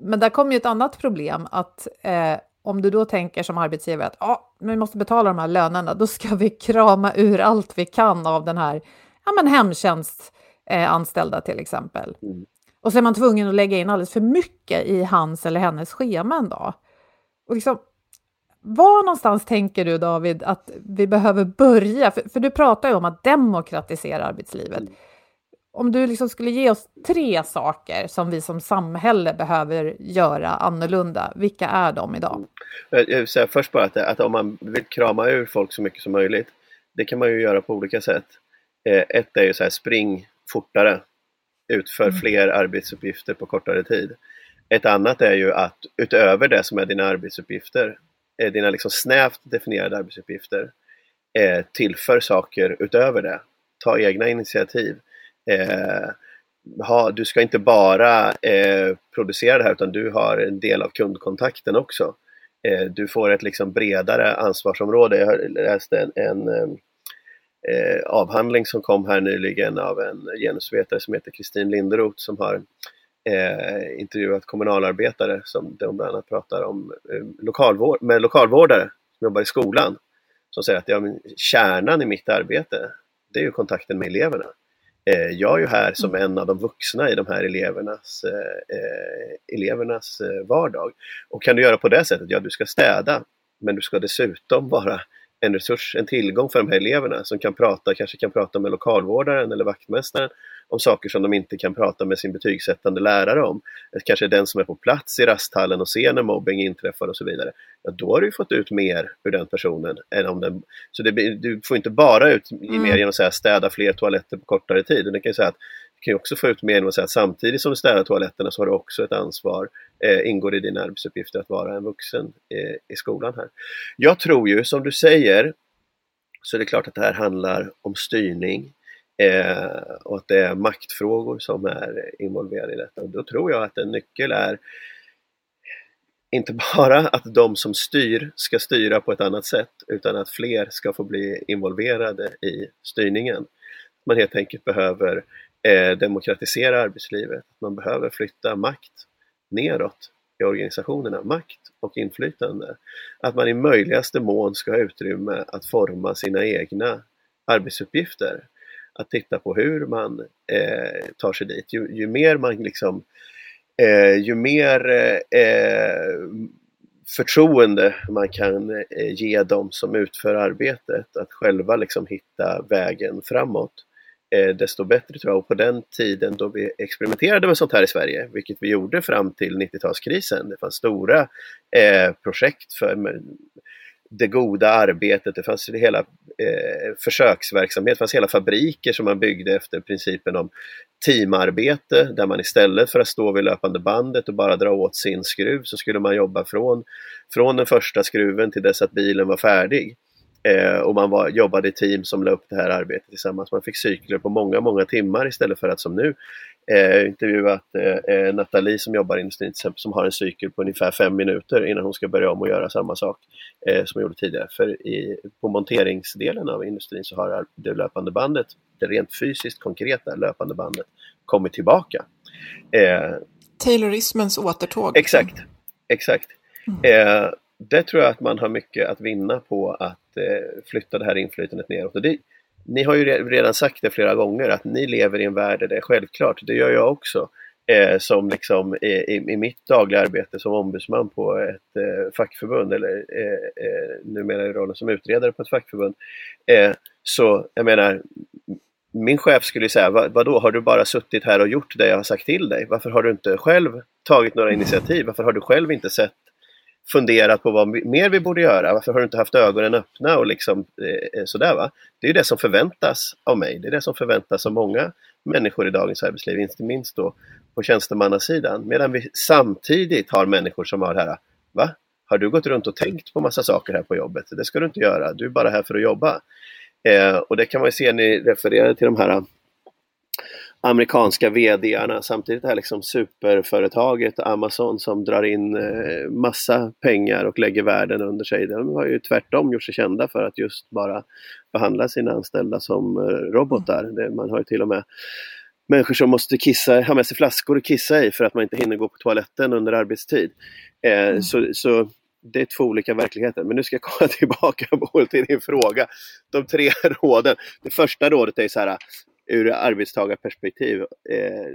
Men där kommer ju ett annat problem att eh, om du då tänker som arbetsgivare att ah, vi måste betala de här lönerna, då ska vi krama ur allt vi kan av den här ja, men hemtjänst eh, till exempel. Mm. Och så är man tvungen att lägga in alldeles för mycket i hans eller hennes scheman då. Och liksom, var någonstans tänker du David att vi behöver börja? För, för du pratar ju om att demokratisera arbetslivet. Om du liksom skulle ge oss tre saker som vi som samhälle behöver göra annorlunda, vilka är de idag? Jag vill säga först bara att, att om man vill krama ur folk så mycket som möjligt, det kan man ju göra på olika sätt. Eh, ett är ju så här, spring fortare, utför mm. fler arbetsuppgifter på kortare tid. Ett annat är ju att utöver det som är dina arbetsuppgifter, eh, dina liksom snävt definierade arbetsuppgifter, eh, tillför saker utöver det. Ta egna initiativ. Eh, ha, du ska inte bara eh, producera det här utan du har en del av kundkontakten också. Eh, du får ett liksom bredare ansvarsområde. Jag läste en, en eh, eh, avhandling som kom här nyligen av en genusvetare som heter Kristin Linderoth som har eh, intervjuat kommunalarbetare som de bland annat pratar om eh, lokalvård, med lokalvårdare som jobbar i skolan. Som säger att ja, kärnan i mitt arbete, det är ju kontakten med eleverna. Eh, jag är ju här som mm. en av de vuxna i de här elevernas, eh, eh, elevernas eh, vardag. Och kan du göra på det sättet, ja du ska städa, men du ska dessutom vara en resurs, en tillgång för de här eleverna som kan prata, kanske kan prata med lokalvårdaren eller vaktmästaren om saker som de inte kan prata med sin betygssättande lärare om. Kanske den som är på plats i rasthallen och ser när mobbing inträffar och så vidare. Ja, då har du fått ut mer ur den personen. Än om den, så det, du får inte bara ut mm. mer genom att säga städa fler toaletter på kortare tid. Du kan säga att kan ju också få ut mer genom att säga att samtidigt som du städar toaletterna så har du också ett ansvar, eh, ingår i dina arbetsuppgifter att vara en vuxen eh, i skolan här. Jag tror ju, som du säger, så är det klart att det här handlar om styrning eh, och att det är maktfrågor som är involverade i detta. Och då tror jag att en nyckel är inte *laughs* bara att de som styr ska styra på ett annat sätt utan att fler ska få bli involverade i styrningen. Man helt enkelt behöver eh, demokratisera arbetslivet, man behöver flytta makt neråt i organisationerna, makt och inflytande. Att man i möjligaste mån ska ha utrymme att forma sina egna arbetsuppgifter. Att titta på hur man eh, tar sig dit. Ju, ju mer man liksom eh, ju mer eh, förtroende man kan eh, ge dem som utför arbetet att själva liksom hitta vägen framåt eh, desto bättre tror jag. Och på den tiden då vi experimenterade med sånt här i Sverige, vilket vi gjorde fram till 90-talskrisen, det fanns stora eh, projekt för det goda arbetet, det fanns hela eh, försöksverksamhet, det fanns hela fabriker som man byggde efter principen om teamarbete där man istället för att stå vid löpande bandet och bara dra åt sin skruv så skulle man jobba från, från den första skruven till dess att bilen var färdig. Eh, och man var, jobbade i team som la upp det här arbetet tillsammans. Man fick cykler på många, många timmar istället för att som nu eh, intervjuat eh, eh Nathalie som jobbar i industrin till exempel, som har en cykel på ungefär fem minuter innan hon ska börja om och göra samma sak eh, som hon gjorde tidigare. För i, på monteringsdelen av industrin så har det löpande bandet, det rent fysiskt konkreta löpande bandet, kommit tillbaka. Eh, Taylorismens återtåg. Exakt, exakt. Mm. Det tror jag att man har mycket att vinna på att eh, flytta det här inflytandet neråt. Och det, ni har ju redan sagt det flera gånger att ni lever i en värld där det är självklart. Det gör jag också. Eh, som liksom i, i, mitt dagliga arbete som ombudsman på ett eh, fackförbund eller eh, eh, numera i rollen som utredare på ett fackförbund. Eh, så jag menar, min chef skulle säga, vad, vadå, har du bara suttit här och gjort det jag har sagt till dig? Varför har du inte själv tagit några initiativ? Varför har du själv inte sett funderat på vad mer vi borde göra. Varför har du inte haft ögonen öppna och liksom eh, eh, sådär va. Det är ju det som förväntas av mig. Det är det som förväntas av många människor i dagens arbetsliv, inte minst då på tjänstemannasidan. Medan vi samtidigt har människor som har det här, va? Har du gått runt och tänkt på massa saker här på jobbet? Det ska du inte göra, du är bara här för att jobba. Eh, och det kan man ju se, ni refererade till de här amerikanska VDarna. Samtidigt är liksom superföretaget Amazon som drar in eh, massa pengar och lägger världen under sig. De har ju tvärtom gjort sig kända för att just bara behandla sina anställda som eh, robotar. Man har ju till och med människor som måste kissa, ha med sig flaskor och kissa i för att man inte hinner gå på toaletten under arbetstid. Eh, mm. så, så det är två olika verkligheter. Men nu ska jag *laughs* komma tillbaka till din fråga. De tre *laughs* råden. Det första rådet är så här, ur arbetstagarperspektiv, eh,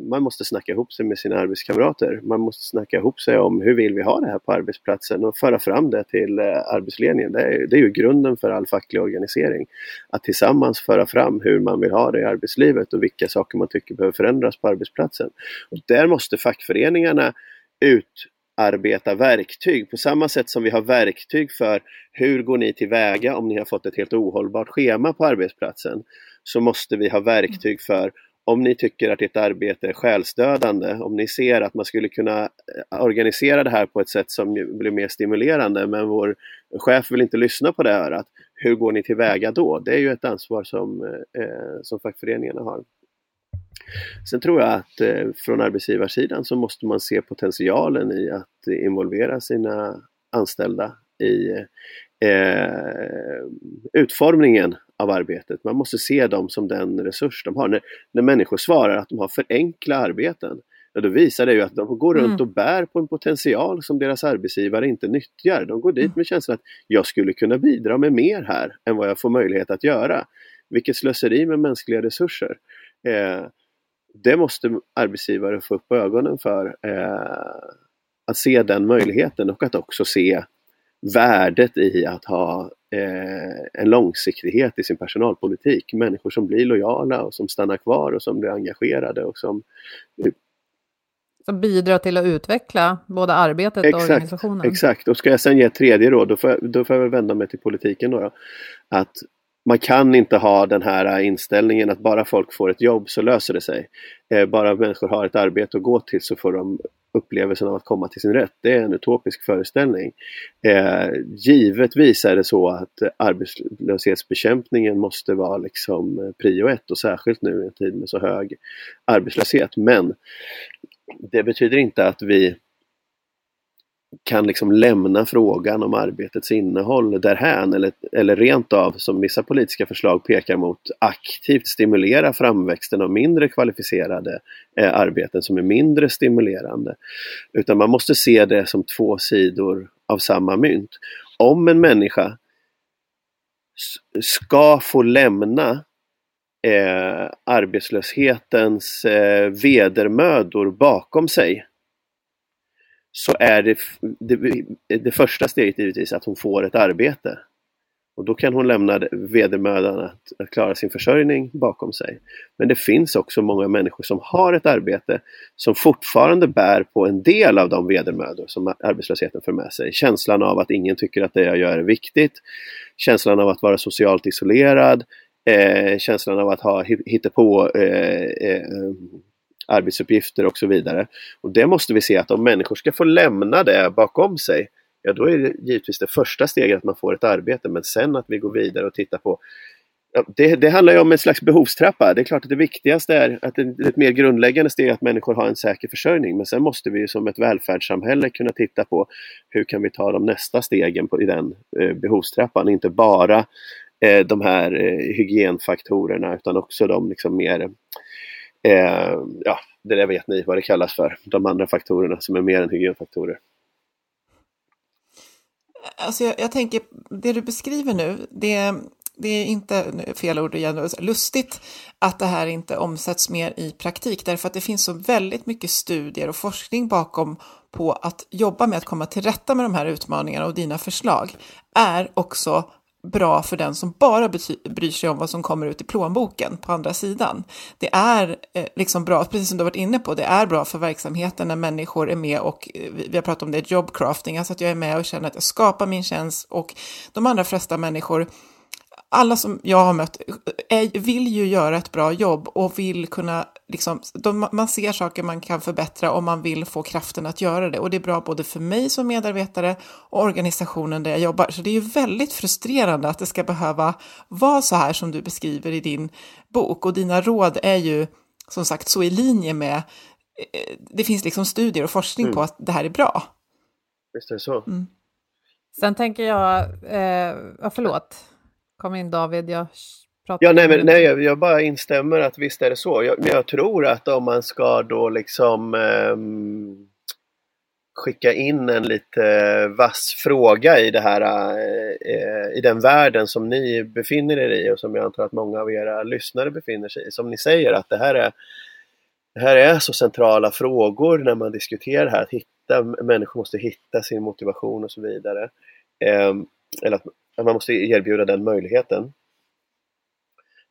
man måste snacka ihop sig med sina arbetskamrater. Man måste snacka ihop sig om hur vill vi ha det här på arbetsplatsen och föra fram det till eh, arbetsledningen. Det är, det är ju grunden för all facklig organisering. Att tillsammans föra fram hur man vill ha det i arbetslivet och vilka saker man tycker behöver förändras på arbetsplatsen. Och där måste fackföreningarna utarbeta verktyg på samma sätt som vi har verktyg för hur går ni tillväga om ni har fått ett helt ohållbart schema på arbetsplatsen så måste vi ha verktyg för om ni tycker att ert arbete är själsdödande, om ni ser att man skulle kunna eh, organisera det här på ett sätt som blir mer stimulerande men vår chef vill inte lyssna på det örat. Hur går ni tillväga då? Det är ju ett ansvar som, eh, som fackföreningarna har. Sen tror jag att eh, från arbetsgivarsidan så måste man se potentialen i att involvera sina anställda i eh, utformningen av arbetet. Man måste se dem som den resurs de har. När, när människor svarar att de har för enkla arbeten, ja, då visar det ju att de går runt mm. och bär på en potential som deras arbetsgivare inte nyttjar. De går dit mm. med känslan att jag skulle kunna bidra med mer här än vad jag får möjlighet att göra. Vilket slöseri med mänskliga resurser. Eh, det måste arbetsgivare få upp ögonen för. Eh, att se den möjligheten och att också se värdet i att ha en långsiktighet i sin personalpolitik. Människor som blir lojala och som stannar kvar och som blir engagerade och som som bidrar till att utveckla både arbetet exakt, och organisationen. Exakt, och ska jag sen ge ett tredje råd, då får jag, då får jag väl vända mig till politiken då. då. Att man kan inte ha den här inställningen att bara folk får ett jobb så löser det sig. Eh, bara människor har ett arbete att gå till så får de upplevelsen av att komma till sin rätt. Det är en utopisk föreställning. Eh, givetvis är det så att arbetslöshetsbekämpningen måste vara liksom eh, prio ett och särskilt nu i en tid med så hög arbetslöshet. Men det betyder inte att vi kan liksom lämna frågan om arbetets innehåll därhän eller, eller rent av, som vissa politiska förslag pekar mot, aktivt stimulera framväxten av mindre kvalificerade eh, arbeten som är mindre stimulerande. Utan man måste se det som två sidor av samma mynt. Om en människa ska få lämna eh, arbetslöshetens eh, vedermödor bakom sig så är det, det, det första steget givetvis att hon får ett arbete. Och då kan hon lämna vedermödan att, att, klara sin försörjning bakom sig. Men det finns också många människor som har ett arbete som fortfarande bär på en del av de vedermödor som arbetslösheten för med sig. Känslan av att ingen tycker att det jag gör är viktigt. Känslan av att vara socialt isolerad. Eh, känslan av att ha hittepå eh, eh, arbetsuppgifter och så vidare. Och det måste vi se att om människor ska få lämna det bakom sig, ja då är det givetvis det första steget att man får ett arbete, men sen att vi går vidare och tittar på ja, det, det, handlar ju om en slags behovstrappa. Det är klart att det viktigaste är att det, ett mer grundläggande steg är att människor har en säker försörjning. Men sen måste vi som ett välfärdssamhälle kunna titta på hur kan vi ta de nästa stegen på, i den eh, behovstrappan. Inte bara eh, de här eh, hygienfaktorerna utan också de liksom mer Eh, ja, det där vet ni vad det kallas för, de andra faktorerna som är mer än hygienfaktorer. Alltså jag, jag tänker, det du beskriver nu, det, det är inte, fel ord igen, lustigt att det här inte omsätts mer i praktik, därför att det finns så väldigt mycket studier och forskning bakom på att jobba med att komma till rätta med de här utmaningarna och dina förslag är också bra för den som bara bryr sig om vad som kommer ut i plånboken på andra sidan. Det är eh, liksom bra, precis som du har varit inne på, det är bra för verksamheten när människor är med och eh, vi har pratat om det, jobcrafting, alltså att jag är med och känner att jag skapar min tjänst och de allra flesta människor alla som jag har mött eh, är, vill ju göra ett bra jobb och vill kunna, liksom, de, man ser saker man kan förbättra och man vill få kraften att göra det. Och det är bra både för mig som medarbetare och organisationen där jag jobbar. Så det är ju väldigt frustrerande att det ska behöva vara så här som du beskriver i din bok. Och dina råd är ju som sagt så i linje med, eh, det finns liksom studier och forskning mm. på att det här är bra. Visst är det så. Mm. Sen tänker jag, eh, förlåt. Kom in David, jag pratar Ja, nej, men, nej jag, jag, bara instämmer att visst är det så. Jag, jag tror att om man ska då liksom um, skicka in en lite vass fråga i det här, uh, i den världen som ni befinner er i och som jag antar att många av era lyssnare befinner sig i. Som ni säger att det här är det här är så centrala frågor när man diskuterar det här, att hitta, människor måste hitta sin motivation och så vidare. Um, eller att att man måste erbjuda den möjligheten.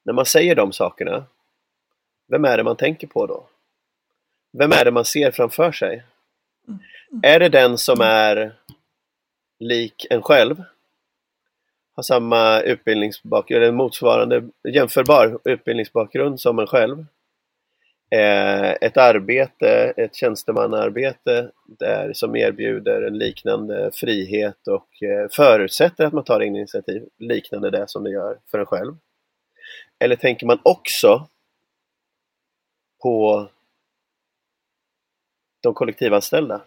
När man säger de sakerna, vem är det man tänker på då? Vem är det man ser framför sig? Är det den som är lik en själv? Har samma utbildningsbakgrund, eller motsvarande jämförbar utbildningsbakgrund som en själv? Eh, ett arbete, ett tjänstemannaarbete där, som erbjuder en liknande frihet och eh, förutsätter att man tar initiativ liknande det som det gör för en själv. Eller tänker man också på de kollektivanställda?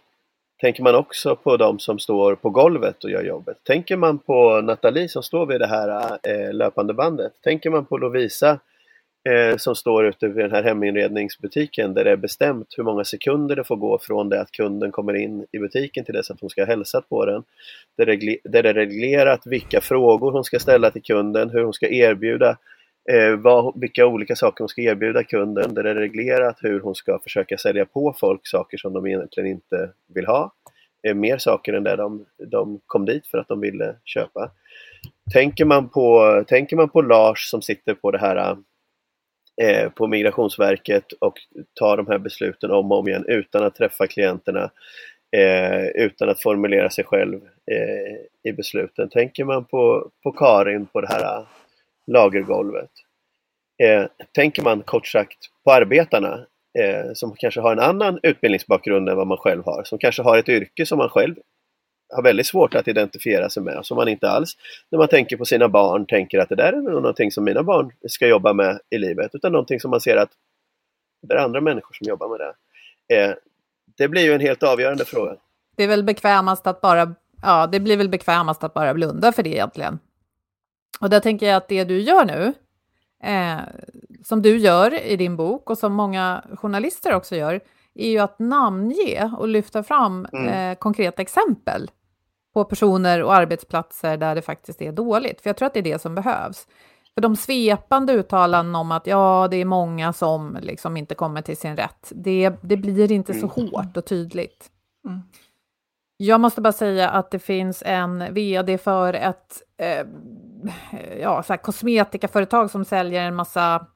Tänker man också på de som står på golvet och gör jobbet? Tänker man på Nathalie som står vid det här eh, löpande bandet? Tänker man på Lovisa eh, som står ute vid den här heminredningsbutiken där det är bestämt hur många sekunder det får gå från det att kunden kommer in i butiken till dess att hon ska ha hälsat på den. Där det, där det är reglerat vilka frågor hon ska ställa till kunden, hur hon ska erbjuda eh, vad, vilka olika saker hon ska erbjuda kunden, där det är reglerat hur hon ska försöka sälja på folk saker som de egentligen inte vill ha. Eh, mer saker än det de, de kom dit för att de ville köpa. Tänker man på, tänker man på Lars som sitter på det här eh, på Migrationsverket och tar de här besluten om och om igen utan att träffa klienterna, eh, utan att formulera sig själv eh, i besluten. Tänker man på, på Karin på det här lagergolvet. Eh, tänker man kort sagt på arbetarna eh, som kanske har en annan utbildningsbakgrund än vad man själv har, som kanske har ett yrke som man själv har väldigt svårt att identifiera sig med, som man inte alls, när man tänker på sina barn, tänker att det där är någonting som mina barn ska jobba med i livet, utan någonting som man ser att det är andra människor som jobbar med det. Eh, det blir ju en helt avgörande fråga. Det är väl bekvämast att bara, ja, det blir väl bekvämast att bara blunda för det egentligen. Och där tänker jag att det du gör nu, eh, som du gör i din bok och som många journalister också gör, är ju att namnge och lyfta fram mm. eh, konkreta exempel på personer och arbetsplatser där det faktiskt är dåligt. För jag tror att det är det som behövs. För de svepande uttalanden om att ja, det är många som liksom inte kommer till sin rätt, det, det blir inte så mm. hårt och tydligt. Mm. Jag måste bara säga att det finns en vd för ett eh, ja, så här kosmetikaföretag som säljer en massa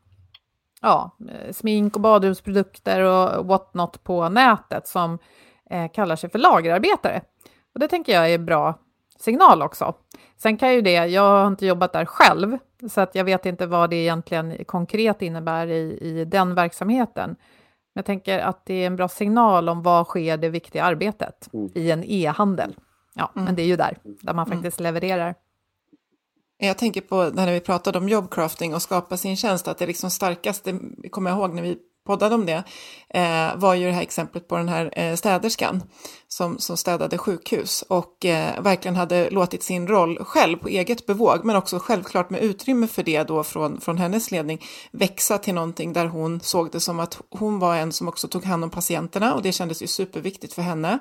ja, eh, smink och badrumsprodukter och whatnot på nätet som eh, kallar sig för lagerarbetare. Och det tänker jag är bra signal också. Sen kan ju det, jag har inte jobbat där själv, så att jag vet inte vad det egentligen konkret innebär i, i den verksamheten. Men jag tänker att det är en bra signal om vad sker det viktiga arbetet mm. i en e-handel. Ja, mm. men det är ju där, där man mm. faktiskt mm. levererar. Jag tänker på när vi pratade om jobbcrafting och skapa sin tjänst, att det liksom starkaste, kommer jag ihåg när vi poddade om det, eh, var ju det här exemplet på den här eh, städerskan som, som städade sjukhus och eh, verkligen hade låtit sin roll själv på eget bevåg, men också självklart med utrymme för det då från, från hennes ledning, växa till någonting där hon såg det som att hon var en som också tog hand om patienterna och det kändes ju superviktigt för henne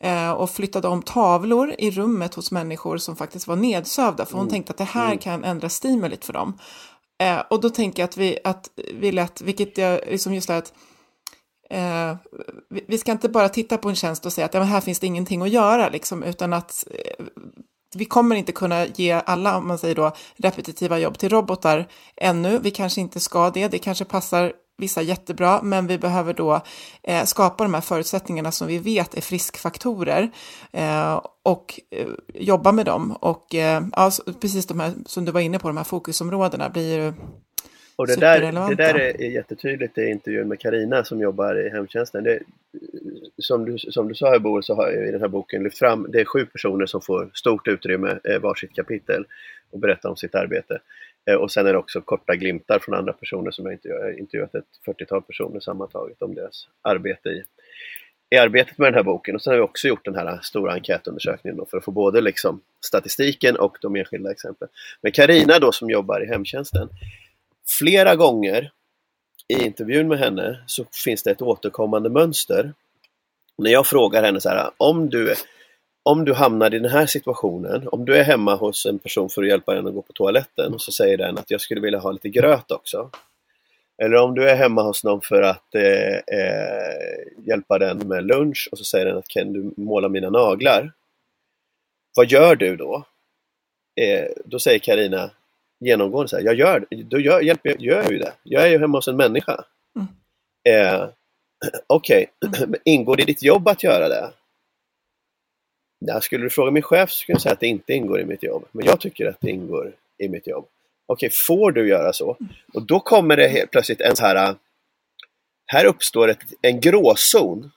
eh, och flyttade om tavlor i rummet hos människor som faktiskt var nedsövda, för hon mm. tänkte att det här mm. kan ändra stimulit för dem. Eh, och då tänker jag att vi, att vi lätt, vilket jag, liksom just det att eh, vi, vi, ska inte bara titta på en tjänst och säga att ja, men här finns det ingenting att göra, liksom, utan att eh, vi kommer inte kunna ge alla, om man säger då, repetitiva jobb till robotar ännu. Vi kanske inte ska det. Det kanske passar vissa jättebra, men vi behöver då eh, skapa de här förutsättningarna som vi vet är friskfaktorer eh, och eh, jobba med dem. Och eh, ja, precis de här som du var inne på, de här fokusområdena blir ju och det där, det där är jättetydligt i intervjun med Karina som jobbar i hemtjänsten. Det, som, du, som du sa Bo, så har jag i den här boken lyft fram, det är sju personer som får stort utrymme eh, varsitt kapitel och berättar om sitt arbete. Eh, och sen är det också korta glimtar från andra personer som jag intervjuat, intervjuat ett 40-tal personer sammantaget om deras arbete i, i arbetet med den här boken. Och sen har vi också gjort den här stora enkätundersökningen för att få både liksom statistiken och de enskilda exemplen. Men Karina då som jobbar i hemtjänsten, flera gånger i intervjun med henne så finns det ett återkommande mönster. När jag frågar henne så här, om du om du hamnar i den här situationen, om du är hemma hos en person för att hjälpa den att gå på toaletten och så säger den att jag skulle vilja ha lite gröt också. Eller om du är hemma hos någon för att eh, eh, hjälpa den med lunch och så säger den att kan du måla mina naglar? Vad gör du då? Eh, då säger Karina genomgående så här, jag gör, då gör, hjälper, gör jag ju det. Jag är ju hemma hos en människa. Mm. Eh, *clears throat* Okej, *clears throat* okay. ingår det i ditt jobb att göra det? Ja, skulle du fråga min chef så skulle jag säga att det inte ingår i mitt jobb. Men jag tycker att det ingår i mitt jobb. Okej, okay, får du göra så? Och då kommer det helt plötsligt en så här... Här uppstår ett, en gråzon.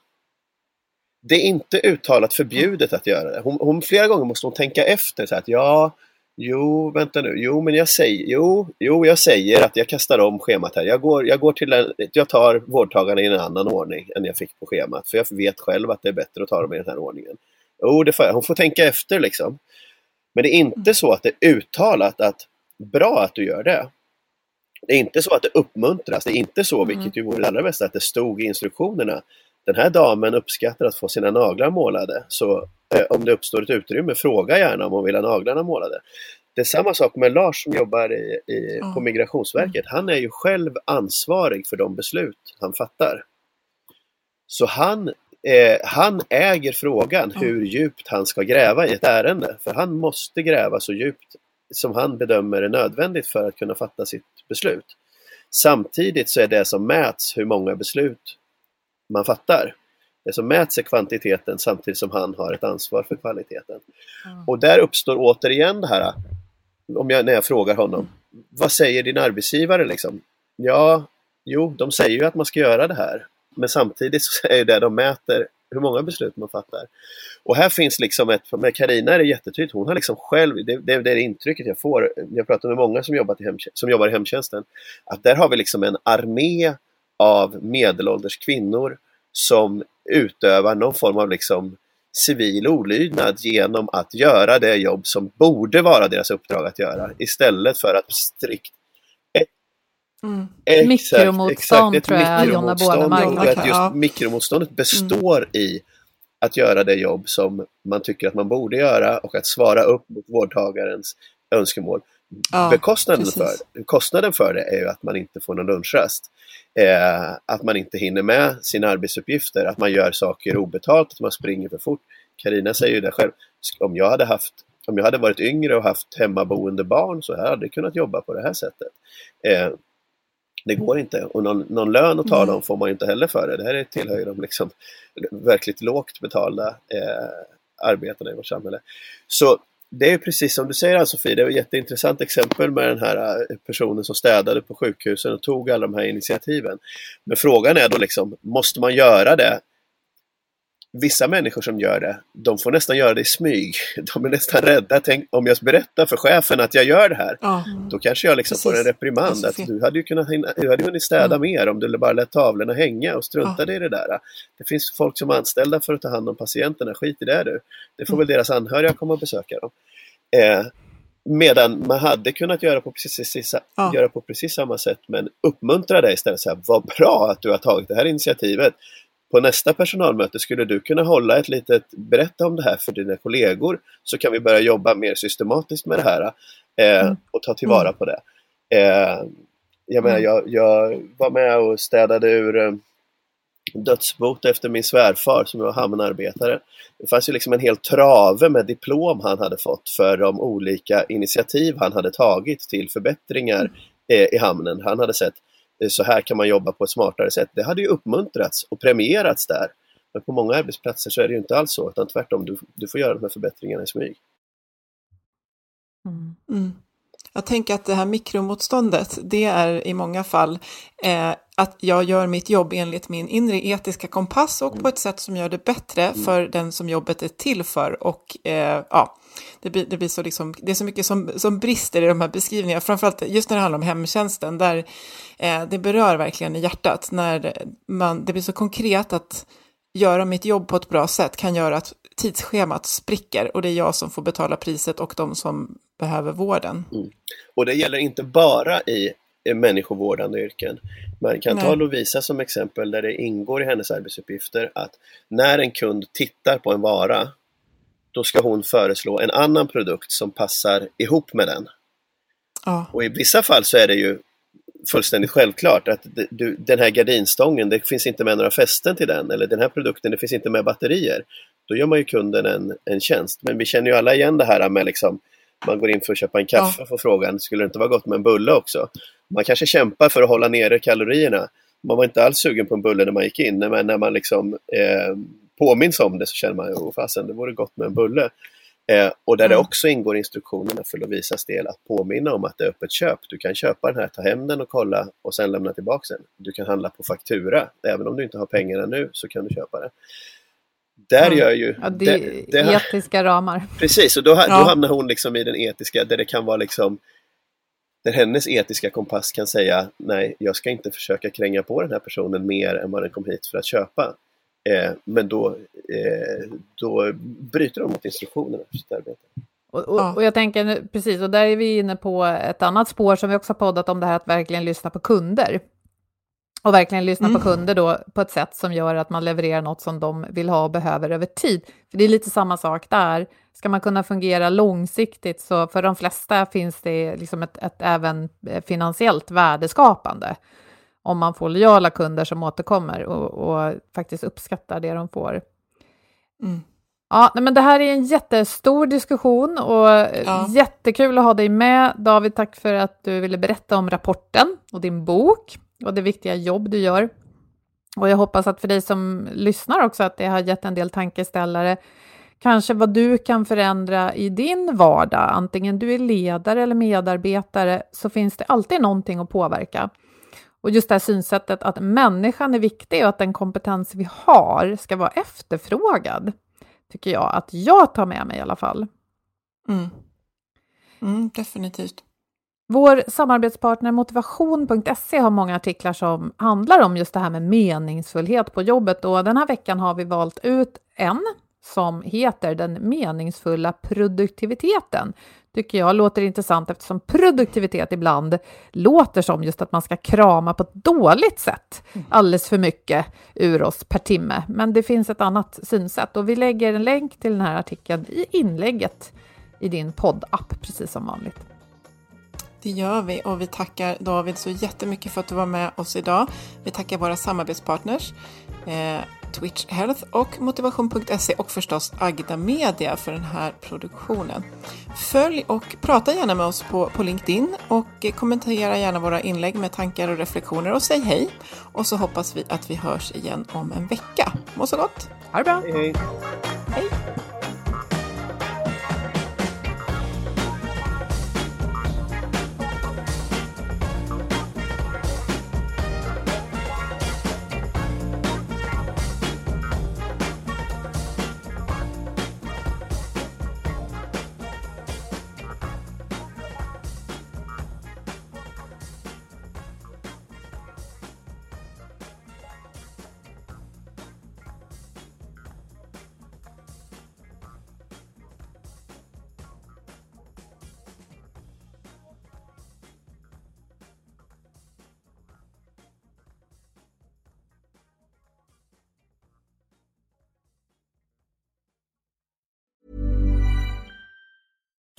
Det är inte uttalat förbjudet att göra det. Hon, hon, flera gånger måste hon tänka efter. Så att, ja, jo, vänta nu. Jo, men jag säger, jo, jo, jag säger att jag kastar om schemat här. Jag, går, jag, går till en, jag tar vårdtagarna i en annan ordning än jag fick på schemat. För jag vet själv att det är bättre att ta dem i den här ordningen. Jo, det får jag. Hon får tänka efter liksom. Men det är inte så att det är uttalat att bra att du gör det. Det är inte så att det uppmuntras. Det är inte så, mm. vilket ju vore det allra bästa, att det stod i instruktionerna. Den här damen uppskattar att få sina naglar målade. Så eh, om det uppstår ett utrymme, fråga gärna om hon vill ha naglarna målade. Det är samma sak med Lars som jobbar i, i, på Migrationsverket. Han är ju själv ansvarig för de beslut han fattar. Så han eh, han äger frågan hur djupt han ska gräva i ett ärende. För han måste gräva så djupt som han bedömer är nödvändigt för att kunna fatta sitt beslut. Samtidigt så är det som mäts hur många beslut man fattar. Det som mäts är kvantiteten samtidigt som han har ett ansvar för kvaliteten. Mm. Och där uppstår återigen det här, om jag, när jag frågar honom, vad säger din arbetsgivare liksom? Ja, jo, de säger ju att man ska göra det här. Men samtidigt så är det de mäter hur många beslut man fattar. Och här finns liksom ett, med Karina är det jättetydligt, hon har liksom själv, det, det, det är det intrycket jag får, jag pratar med många som, jobbat i som jobbar i hemtjänsten, att där har vi liksom en armé av medelålders kvinnor som utövar någon form av liksom civil olydnad genom att göra det jobb som borde vara deras uppdrag att göra istället för att strikt Mm. Exakt, mikromotstånd exakt, tror jag Jonna Bornemark och att just mikromotståndet består mm. i att göra det jobb som man tycker att man borde göra och att svara upp mot vårdtagarens önskemål. Ja, Bekostnaden för, kostnaden för det är ju att man inte får någon lunchrast. Eh, att man inte hinner med sina arbetsuppgifter, att man gör saker obetalt, att man springer för fort. Karina säger ju det själv, om jag hade haft om jag hade varit yngre och haft hemmaboende barn så hade jag kunnat jobba på det här sättet. Eh, det går inte och någon, någon lön att tala om får man inte heller för det. Det här tillhör ju de liksom verkligt lågt betalda eh, arbetarna i vårt samhälle. Så det är precis som du säger alltså, Ann-Sofie, det var ett jätteintressant exempel med den här eh, personen som städade på sjukhusen och tog alla de här initiativen. Men frågan är då liksom, måste man göra det vissa människor som gör det, de får nästan göra det i smyg. De är nästan rädda. Tänk, om jag berättar för chefen att jag gör det här, mm. då kanske jag liksom får en reprimand. Att du hade ju kunnat du hade hunnit städa mm. mer om du bara lät tavlorna hänga och struntade mm. i det där. Det finns folk som är anställda för att ta hand om patienterna, skit i det du. Det får väl deras anhöriga komma och besöka dem. Eh, Medan man hade kunnat göra på precis, ja. göra på precis samma sätt men uppmuntra dig istället. Så här, Vad bra att du har tagit det här initiativet på nästa personalmöte skulle du kunna hålla ett litet, berätta om det här för dina kollegor så kan vi börja jobba mer systematiskt med det här eh, mm. och ta tillvara mm. på det. Eh, jag, menar, mm. jag, jag var med och städade ur eh, dödsbot efter min svärfar som var hamnarbetare. Det fanns ju liksom en hel trave med diplom han hade fått för de olika initiativ han hade tagit till förbättringar eh, i hamnen. Han hade sett så här kan man jobba på ett smartare sätt. Det hade ju uppmuntrats och premierats där. Men på många arbetsplatser så är det ju inte alls så, utan tvärtom, du, du får göra de här förbättringarna i smyg. Mm. Mm. Jag tänker att det här mikromotståndet, det är i många fall eh, att jag gör mitt jobb enligt min inre etiska kompass och på ett sätt som gör det bättre mm. för den som jobbet är till för. Och eh, ja, det blir, det blir så liksom, det är så mycket som, som brister i de här beskrivningarna, framförallt just när det handlar om hemtjänsten, där eh, det berör verkligen i hjärtat, när man, det blir så konkret att göra mitt jobb på ett bra sätt kan göra att tidsschemat spricker och det är jag som får betala priset och de som behöver vården. Mm. Och det gäller inte bara i människovårdande yrken. Man kan Nej. ta Lovisa som exempel där det ingår i hennes arbetsuppgifter att när en kund tittar på en vara då ska hon föreslå en annan produkt som passar ihop med den. Ja. Och i vissa fall så är det ju fullständigt självklart att du, den här gardinstången, det finns inte med några fästen till den eller den här produkten, det finns inte med batterier. Då gör man ju kunden en, en tjänst. Men vi känner ju alla igen det här med liksom man går in för att köpa en kaffe ja. och får frågan, skulle det inte vara gott med en bulle också? Man kanske kämpar för att hålla nere kalorierna. Man var inte alls sugen på en bulle när man gick in, men när man liksom eh, påminns om det så känner man, jo fasen, det vore gott med en bulle. Eh, och där mm. det också ingår instruktionerna för Lovisas del att påminna om att det är öppet köp. Du kan köpa den här, ta hem den och kolla och sen lämna tillbaka den. Du kan handla på faktura. Även om du inte har pengarna nu så kan du köpa det. Där mm. gör ju... Ja, det, det, det etiska ramar. Precis, och då, ja. då hamnar hon liksom i den etiska, där det kan vara liksom där hennes etiska kompass kan säga nej, jag ska inte försöka kränga på den här personen mer än vad den kom hit för att köpa. Eh, men då, eh, då bryter de mot instruktionerna för sitt arbete. Och, och, och, jag tänker precis, och där är vi inne på ett annat spår som vi också har poddat om det här att verkligen lyssna på kunder. Och verkligen lyssna mm. på kunder då på ett sätt som gör att man levererar något som de vill ha och behöver över tid. För det är lite samma sak där. Ska man kunna fungera långsiktigt så för de flesta finns det liksom ett, ett även eh, finansiellt värdeskapande om man får lojala kunder som återkommer och, och faktiskt uppskattar det de får. Mm. Ja, men det här är en jättestor diskussion och ja. jättekul att ha dig med. David, tack för att du ville berätta om rapporten och din bok och det viktiga jobb du gör. Och jag hoppas att för dig som lyssnar också att det har gett en del tankeställare kanske vad du kan förändra i din vardag. Antingen du är ledare eller medarbetare så finns det alltid någonting att påverka. Och just det här synsättet att människan är viktig och att den kompetens vi har ska vara efterfrågad, tycker jag att jag tar med mig i alla fall. Mm. Mm, definitivt. Vår samarbetspartner motivation.se har många artiklar som handlar om just det här med meningsfullhet på jobbet och den här veckan har vi valt ut en som heter Den meningsfulla produktiviteten. Tycker jag låter intressant eftersom produktivitet ibland låter som just att man ska krama på ett dåligt sätt alldeles för mycket ur oss per timme. Men det finns ett annat synsätt och vi lägger en länk till den här artikeln i inlägget i din poddapp precis som vanligt. Det gör vi och vi tackar David så jättemycket för att du var med oss idag. Vi tackar våra samarbetspartners eh, Twitch Health och Motivation.se och förstås Agda Media för den här produktionen. Följ och prata gärna med oss på, på LinkedIn och kommentera gärna våra inlägg med tankar och reflektioner och säg hej. Och så hoppas vi att vi hörs igen om en vecka. Må så gott! Ha det bra! Hej, hej. Hej!